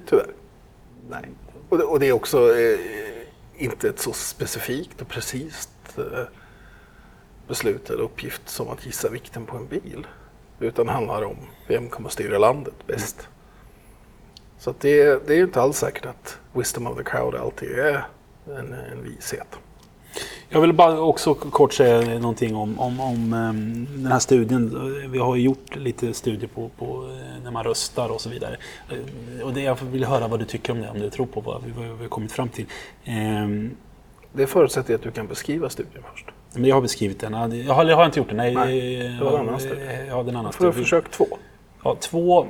Tyvärr. Nej. Och det, och det är också eh, inte ett så specifikt och precis eh, beslut eller uppgift som att gissa vikten på en bil. Utan handlar om vem kommer styra landet bäst. Så det, det är ju inte alls säkert att wisdom of the crowd alltid är en, en vishet. Jag vill bara också kort säga någonting om, om, om ehm, den här studien. Vi har gjort lite studier på, på eh, när man röstar och så vidare. Eh, Och det jag vill höra vad du tycker om det, om du tror på vad vi, vad vi har kommit fram till. Ehm, Det förutsätter att du kan beskriva studien först. Men jag har beskrivit den. Jag har, eller har jag inte gjort det? Nej, Nej, eh, det var en annan studie. Ja, den annan studie. försök två. Ja, två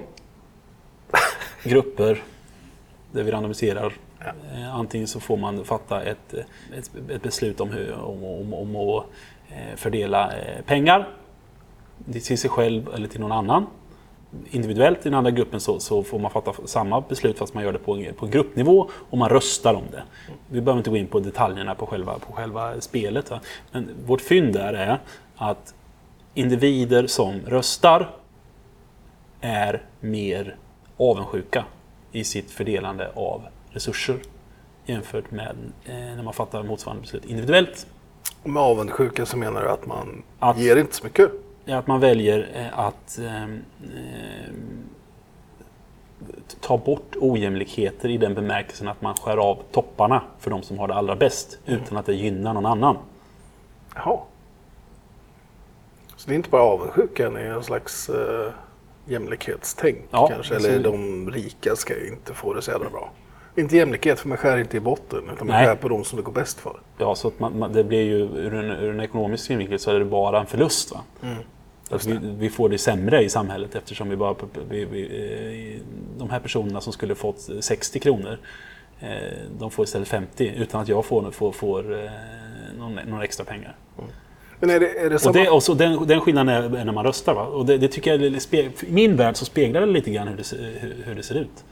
grupper där vi randomiserar. Ja. Eh, Antingen så får man fatta ett, eh, ett, ett beslut om, hur, om, om, om att eh, fördela pengar till sig själv eller till någon annan. Individuellt i den andra gruppen så, så får man fatta samma beslut fast man gör det på, på gruppnivå och man röstar om det. Vi behöver inte gå in på detaljerna på själva, på själva spelet. Va? Men vårt fynd där är att individer som röstar är mer avundsjuka i sitt fördelande av resurser jämfört med eh, när man fattar motsvarande beslut individuellt. Med avundsjuka så menar du att man Att- ger inte så mycket? att man väljer eh, att eh, eh, ta bort ojämlikheter i den bemärkelsen att man skär av topparna för de som har det allra bäst utan att det gynnar någon annan. Jaha. Så det är inte bara avundsjukan, det är en slags eh, jämlikhetstänk Ja, kanske? Eller de rika ska ju inte få det så jävla bra. Inte jämlikhet, för man skär inte i botten, utan man Nej. skär på de som det går bäst för. Ja, så att man, man, det blir ju ur en, ur en ekonomisk synvinkel så är det bara en förlust. Va? Att vi, vi får det sämre i samhället eftersom vi bara, vi, vi, eh, de här personerna som skulle fått 60 kronor, eh, de får istället 50 utan att jag får, får, får eh, någon, några extra pengar. Men är det, är det Och, det, och så den, den skillnaden är, är när man röstar. Va? Och det, det tycker jag, I min värld så speglar det lite grann hur det, hur, hur det ser ut.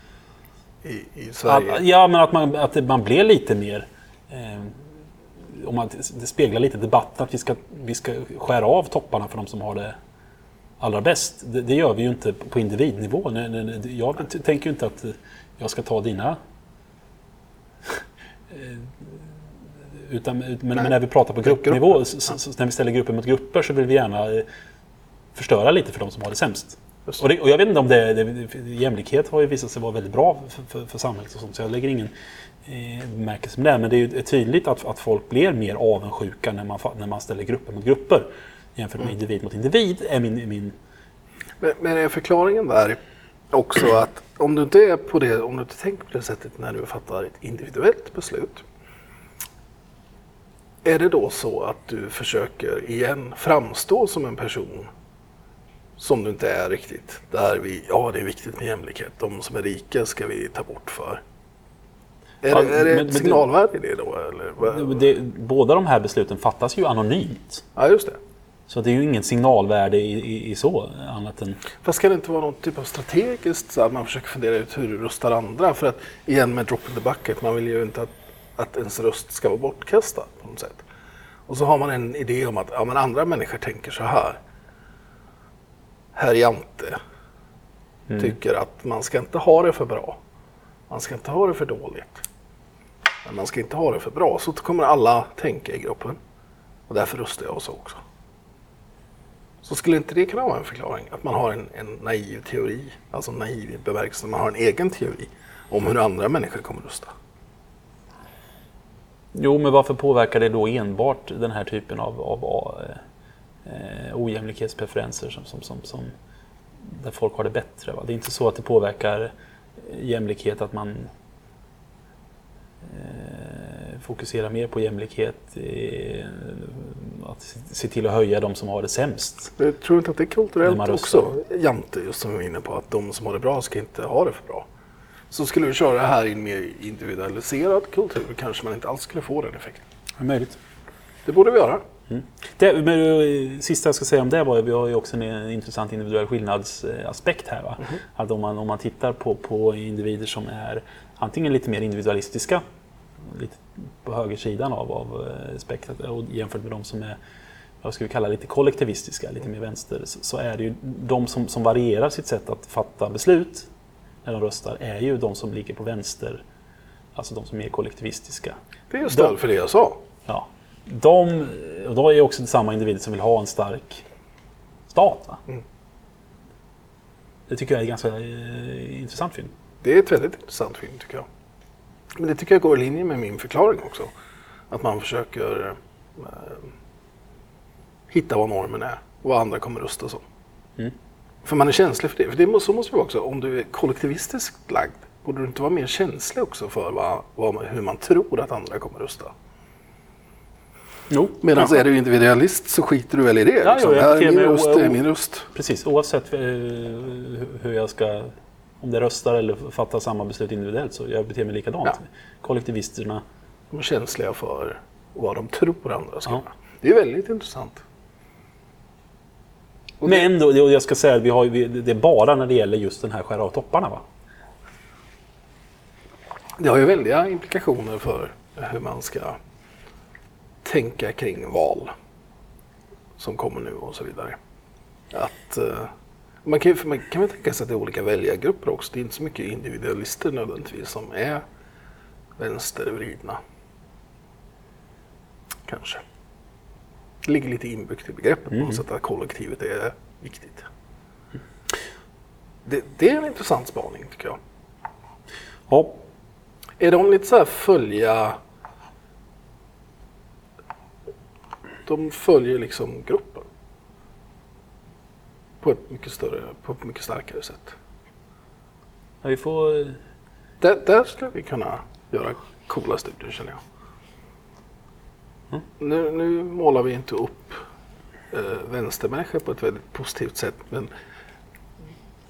i, i Sverige? Att, ja, men att man, att man blir lite mer... Eh, om man, det speglar lite debatten att vi ska, vi ska skära av topparna för de som har det allra bäst. Det, det gör vi ju inte på individnivå. Jag tänker ju inte att eh, jag ska ta dina... Utan, men, men när vi pratar på gruppnivå, så, så, så, när vi ställer grupper mot grupper så vill vi gärna eh, förstöra lite för de som har det sämst. Och, det, och jag vet inte om det, det, jämlikhet har ju visat sig vara väldigt bra för, för, för samhället och sånt, så jag lägger ingen eh, bemärkelse med det. Men det är ju tydligt att, att folk blir mer avundsjuka när man, när man ställer grupper mot grupper jämfört med individ mot individ, är min, min Men, men är förklaringen där också att om du inte är på det, om du inte tänker på det sättet när du fattar ett individuellt beslut. Är det då så att du försöker igen framstå som en person som du inte är riktigt? Där vi, ja det är viktigt med jämlikhet, de som är rika ska vi ta bort för. Är, Ja, det, är det men- ett signalvärde i det då? Eller? det, båda de här besluten fattas ju anonymt. Ja, just det. Så det är ju ingen signalvärde i, i, i så, annat än... Fast kan det inte vara något typ av strategiskt så att man försöker fundera ut hur du röstar andra? För att igen med drop in the bucket, man vill ju inte att, att ens röst ska vara bortkastad på något sätt. Och så har man en idé om att ja, men andra människor tänker så här. Herr Jante tycker att man ska inte ha det för bra. Man ska inte ha det för dåligt. Men man ska inte ha det för bra. Så kommer alla tänka i gruppen. Och därför röstar jag så också. Så skulle inte det kunna vara en förklaring? Att man har en, en naiv teori, alltså naiv i bemärkelsen man har en egen teori om hur andra människor kommer rösta. Jo, men varför påverkar det då enbart den här typen av, av eh, ojämlikhetspreferenser som, som, som, som, där folk har det bättre? Va? Det är inte så att det påverkar eh, jämlikhet att man eh, fokuserar mer på jämlikhet, eh, att se- till att höja de som har det sämst. Jag tror inte att det är kulturellt också, Jante, just som vi var inne på, att de som har det bra ska inte ha det för bra. Så skulle vi köra det här i en mer individualiserad kultur kanske man inte alls skulle få den effekten. Det är möjligt. Det borde vi göra. Det, men, eh, sista jag ska säga om det var att vi har ju också en eh, intressant individuell skillnadsaspekt här. Va? Att om man, om man tittar på, på individer som är antingen lite mer individualistiska, lite på högersidan av, av eh, spektrat, och jämfört med de som är vad ska vi kalla lite kollektivistiska, lite mer vänster, så, så är det ju de som, som varierar sitt sätt att fatta beslut när de röstar, är ju de som ligger på vänster, alltså de som är kollektivistiska. Det är stöd för det jag sa. Ja. De, och då är ju också samma individer som vill ha en stark stat. Mm. Det tycker jag är en ganska eh, intressant film. Det är ett väldigt intressant film tycker jag. Men det tycker jag går i linje med min förklaring också. Att man försöker eh, hitta vad normen är och vad andra kommer rösta som. Mm. För man är känslig för det. För det så måste det vara också. Om du är kollektivistiskt lagd, borde du inte vara mer känslig också för vad, vad, hur man tror att andra kommer rösta? Jo, Medan är du individualist så skiter du väl i det. Ja, liksom. jo, jag här är min röst, det är min röst. Precis, oavsett eh, hur jag ska, om det röstar eller fattar samma beslut individuellt så jag beter mig likadant. Ja. Kollektivisterna, De är känsliga för vad de tror andra ska Ja. Det är väldigt intressant. Och men då, jag ska säga att vi har, det är bara när det gäller just den här skära av topparna. Va? Det har ju väldiga implikationer för hur man ska tänka kring val som kommer nu och så vidare. Att, eh, man, kan, man kan väl tänka sig att det är olika väljargrupper också. Det är inte så mycket individualister nödvändigtvis som är vänstervridna. Kanske. Det ligger lite inbyggt i begreppet på något sätt att kollektivet är viktigt. Det, det är en intressant spaning tycker jag. Ja, Är de lite så här följa... De följer liksom gruppen. På ett mycket större, på ett mycket starkare sätt. vi får... Där, där skulle vi kunna göra coola studier känner jag. Nu, nu målar vi inte upp eh, vänstermänniskor på ett väldigt positivt sätt. Men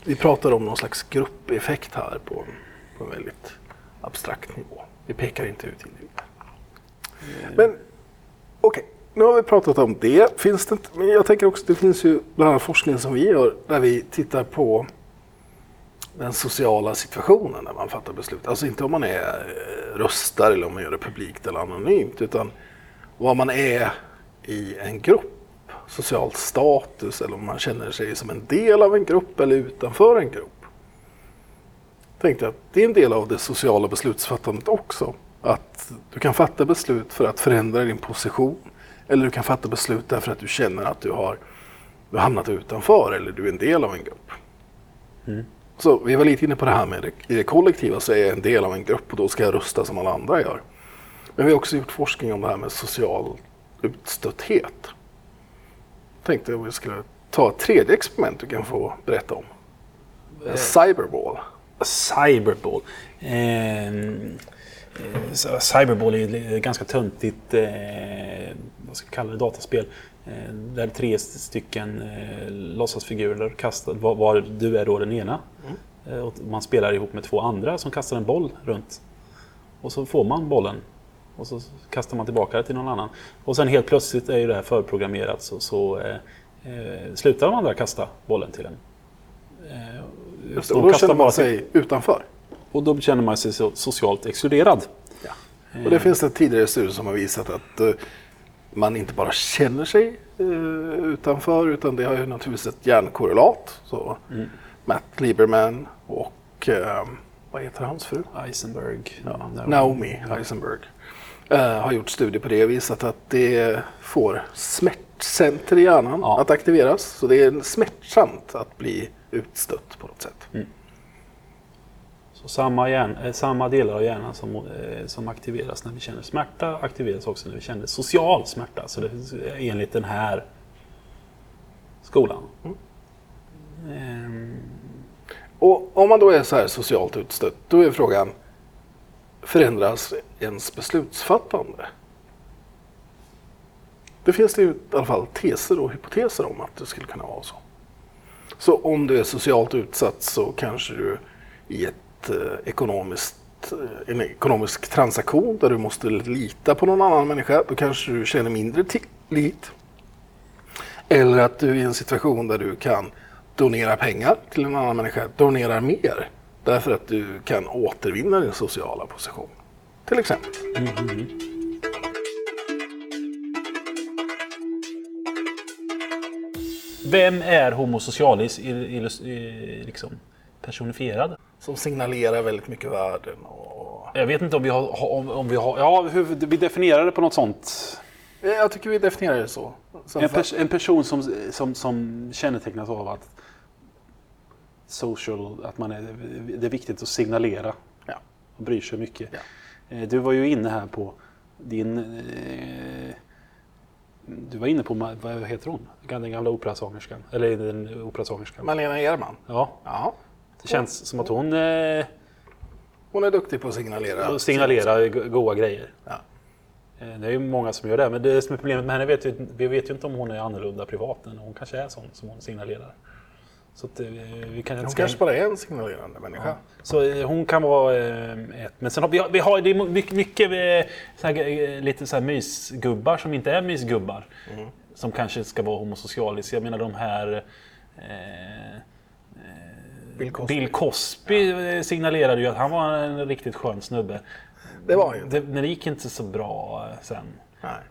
vi pratar om någon slags gruppeffekt här på, en- på en väldigt abstrakt nivå. Vi pekar inte ut individer. Men okej, nu har vi pratat om det. Finns det inte, men jag tänker också det finns ju bland annat forskning som vi gör där vi tittar på den sociala situationen när man fattar beslut. Alltså inte om man är eh, röstar eller om man gör det publikt eller anonymt utan vad man är i en grupp. Social status eller om man känner sig som en del av en grupp eller utanför en grupp. Tänkte att det är en del av det sociala beslutsfattandet också. Att du kan fatta beslut för att förändra din position eller du kan fatta beslut därför att du känner att du har, du har hamnat utanför eller du är en del av en grupp. Så vi var lite inne på det här med det, i det kollektiva så är jag en del av en grupp och då ska jag rösta som alla andra gör. Men vi har också gjort forskning om det här med social utstötthet. Tänkte jag vi skulle ta ett tredje experiment du kan få berätta om. En cyberball. Cyberball. Eh, eh, cyberball är ett ganska töntigt, eh, vad ska kalla det, dataspel. Eh, där tre stycken eh, låtsasfigurer kastar, var, var du är då den ena. Eh, och man spelar ihop med två andra som kastar en boll runt. Och så får man bollen. Och så kastar man tillbaka det till någon annan. Och sen helt plötsligt är ju det här förprogrammerat så, så eh, eh, slutar de andra kasta bollen till en. Eh, Just det, de och då känner man bara till- sig utanför. och då känner man sig så socialt exkluderad. Och det finns det tidigare studier som har visat att eh, man inte bara känner sig eh, utanför utan det har ju naturligtvis ett hjärnkorrelat. Så Matt Lieberman och eh, vad heter hans fru? Eisenberg. Ja, Naomi Heisenberg eh, har gjort studier på det och visat att det får smärtcenter i hjärnan Ja. att aktiveras. Så det är smärtsamt att bli utstött på något sätt. Så samma, hjärn, eh, samma delar av hjärnan som, eh, som aktiveras när vi känner smärta aktiveras också när vi känner social smärta. Så det är enligt den här skolan. Ehm, Och om man då är så här socialt utstött, då är frågan, förändras ens beslutsfattande? Det finns det ju i alla fall teser och hypoteser om att det skulle kunna vara så. Så om du är socialt utsatt så kanske du i ett eh, ekonomiskt, eh, en ekonomisk transaktion där du måste lita på någon annan människa, då kanske du känner mindre tillit. Eller att du är i en situation där du kan donera pengar till en annan människa, donerar mer därför att du kan återvinna din sociala position. Till exempel. vem är Homo socialis i, i, i, liksom personifierad? Som signalerar väldigt mycket värden. Och... Jag vet inte om vi har... Om, om vi, har ja, hur, vi definierar det på något sånt. Jag tycker vi definierar det så. En, pers en person som, som, som kännetecknas av att social, att man är, det är viktigt att signalera Ja. och bryr sig mycket. Ja. Eh, Du var ju inne här på din... Eh, du var inne på, vad heter hon? Den gamla operasångerskan. Eller den operasångerskan. Malena Ehrman. Ja, Ja. det känns som att hon eh, Hon är duktig på att signalera. signalerar go- goda grejer. Ja. Det är ju många som gör det, men det som är problemet med henne vet vi, vi vet ju inte om hon är annorlunda privat än hon kanske är sån som hon signalerar. Så att, eh, vi kan Hon ska- kanske bara är en signalerande människa. Så eh, hon kan vara eh, ett. Men sen har vi, vi har det är mycket, mycket så här, lite så här mysgubbar som inte är mysgubbar. Som kanske ska vara homosocialis. Jag menar de här... Eh, Bill Cosby. Bill Cosby eh, signalerade ju att han var en riktigt skön snubbe. Det var ju. Det, men det gick inte så bra sen.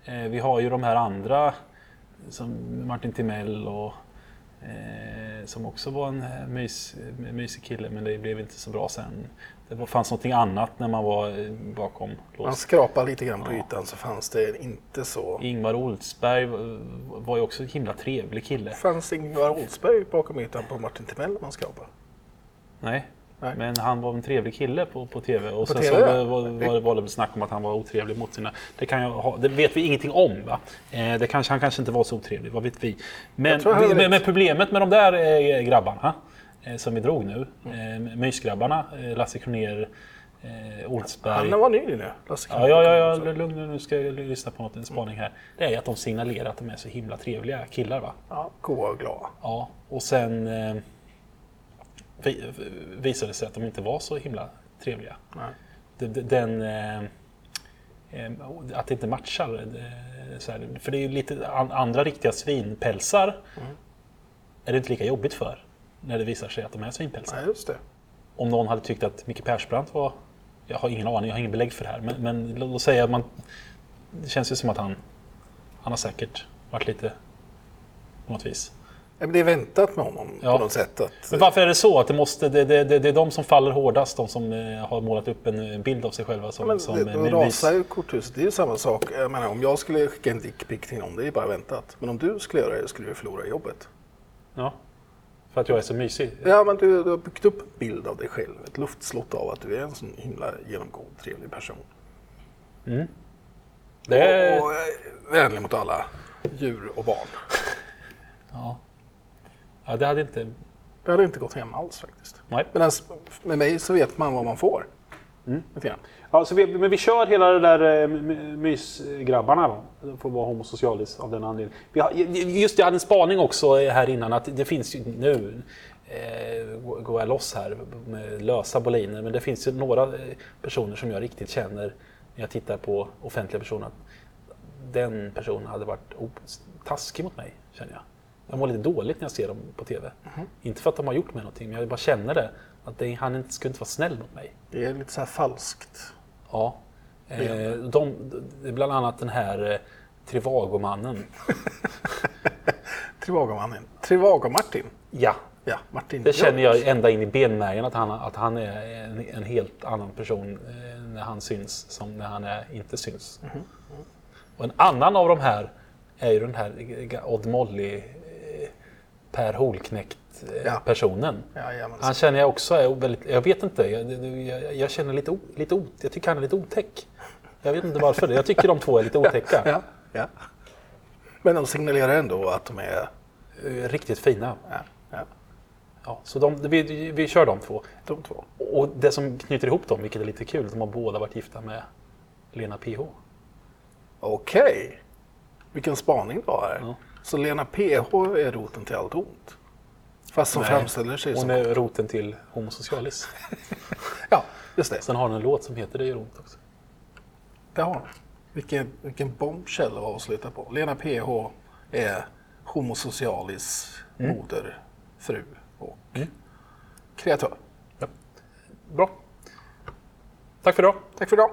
Nej. Vi har ju de här andra som Martin Timell och eh, som också var en eh, mys, mysig kille men det blev inte så bra sen. det fanns någonting annat när man var eh, bakom Man lås. skrapar lite grann på ytan så fanns det inte så... Ingvar Oldsberg var- ju också en himla trevlig kille. Fanns Ingvar Oldsberg bakom ytan på Martin Timell man skrapar? Nej. Nej. Men han var en trevlig kille på, på TV. Och sen TV, så var, var, var det väl snack om att han var otrevlig mot sina... Det, kan jag ha, det vet vi ingenting om. Va? Eh, det kanske, han kanske inte var så otrevlig, vad vet vi. Men, vi, men, men problemet med de där eh, grabbarna eh, som vi drog nu, Mm. eh, Mysgrabbarna, eh, Lasse Kronér, eh, Oldsberg. Han var ny nu. Lasse Ja, ja, ja, ja, lugn nu, nu ska jag lyssna på något, en spaning här. Det är att de signalerar att de är så himla trevliga killar. Va? ja goa och glada. Ja, och sen eh, visade sig att de inte var så himla trevliga. Nej. D- d- Den, eh, eh, att det inte matchar. eh, här, för det är ju lite an, andra riktiga svinpälsar. Mm. Är det inte lika jobbigt för när det visar sig att de är svinpälsar. Nej, just det. Om någon hade tyckt att Micke Persbrandt var... Jag har ingen aning, jag har ingen belägg för det här. Men, men låt säga att man... Det känns ju som att han... Han har säkert varit lite... På något vis. Ja, men Det är väntat med honom Ja. på något sätt. Att, Men varför är det så? Att det, måste, det, det, det, det är de som faller hårdast, de som eh, har målat upp en bild av sig själva som... men som det, då rasar ju korthuset. Det är ju samma sak. Jag menar, om jag skulle skicka en dickpic till någon, det är bara väntat. Men om du skulle göra det skulle du förlora jobbet. Ja. För att jag är så mysig. Ja, men du, du har byggt upp en bild av dig själv. Ett luftslott av att du är en sån himla genomgående trevlig person. Det är... Och eh, vänlig mot alla djur och barn. Ja. Ja, det hade inte... Det hade inte gått hem alls faktiskt. Nej. Medan med mig så vet man vad man får. Grann. Ja, så vi, men vi kör hela det där eh, my- mysgrabbarna. va? De får vara homosocialis av den anledningen. Vi har, just det, jag hade en spaning också här innan att det finns ju nu eh, går jag loss här med lösa boliner. Men det finns ju några eh, personer som jag riktigt känner när jag tittar på offentliga personer att den personen hade varit taskig mot mig, känner jag. Jag mår lite dåligt när jag ser dem på TV. Inte för att de har gjort mig någonting, men jag bara känner det. Att det, han inte, skulle inte vara snäll mot mig. Det är lite så här falskt. Ja. Eh, de, bland annat den här eh, Trivago-mannen. Trivago-mannen. Trivago-Martin. Ja, Ja, Martin. det känner jag ända in i benmärgen att han, att han är en, en helt annan person eh, när han syns som när han är, inte syns. Och en annan av de här är ju den här eh, Odd Molly, Per Holknekt eh, Ja. Han känner jag också är väldigt, jag vet inte, jag, jag, jag känner lite, o- lite ot, jag tycker han är lite otäck. Jag vet inte varför, jag tycker de två är lite otäcka. Ja, ja. Men de signalerar ändå att de är... Eh, Riktigt fina. Ja, ja, Ja, så de, vi, vi kör de två. de två. Och det som knyter ihop dem, vilket är lite kul, de har båda varit gifta med Lena PH. Okej. Vilken spaning du har. Ja. Så Lena PH är roten till allt ont? Fast som Nej, framställer sig Hon som... är roten till homosocialis. Ja, just det. Sen har hon en låt som heter Det gör ont också. Det har hon. Vilken, vilken bombshell att avsluta på. Lena PH är homosocialis Mm. moder, fru och kreatör. Bra. Tack för idag. Tack för idag.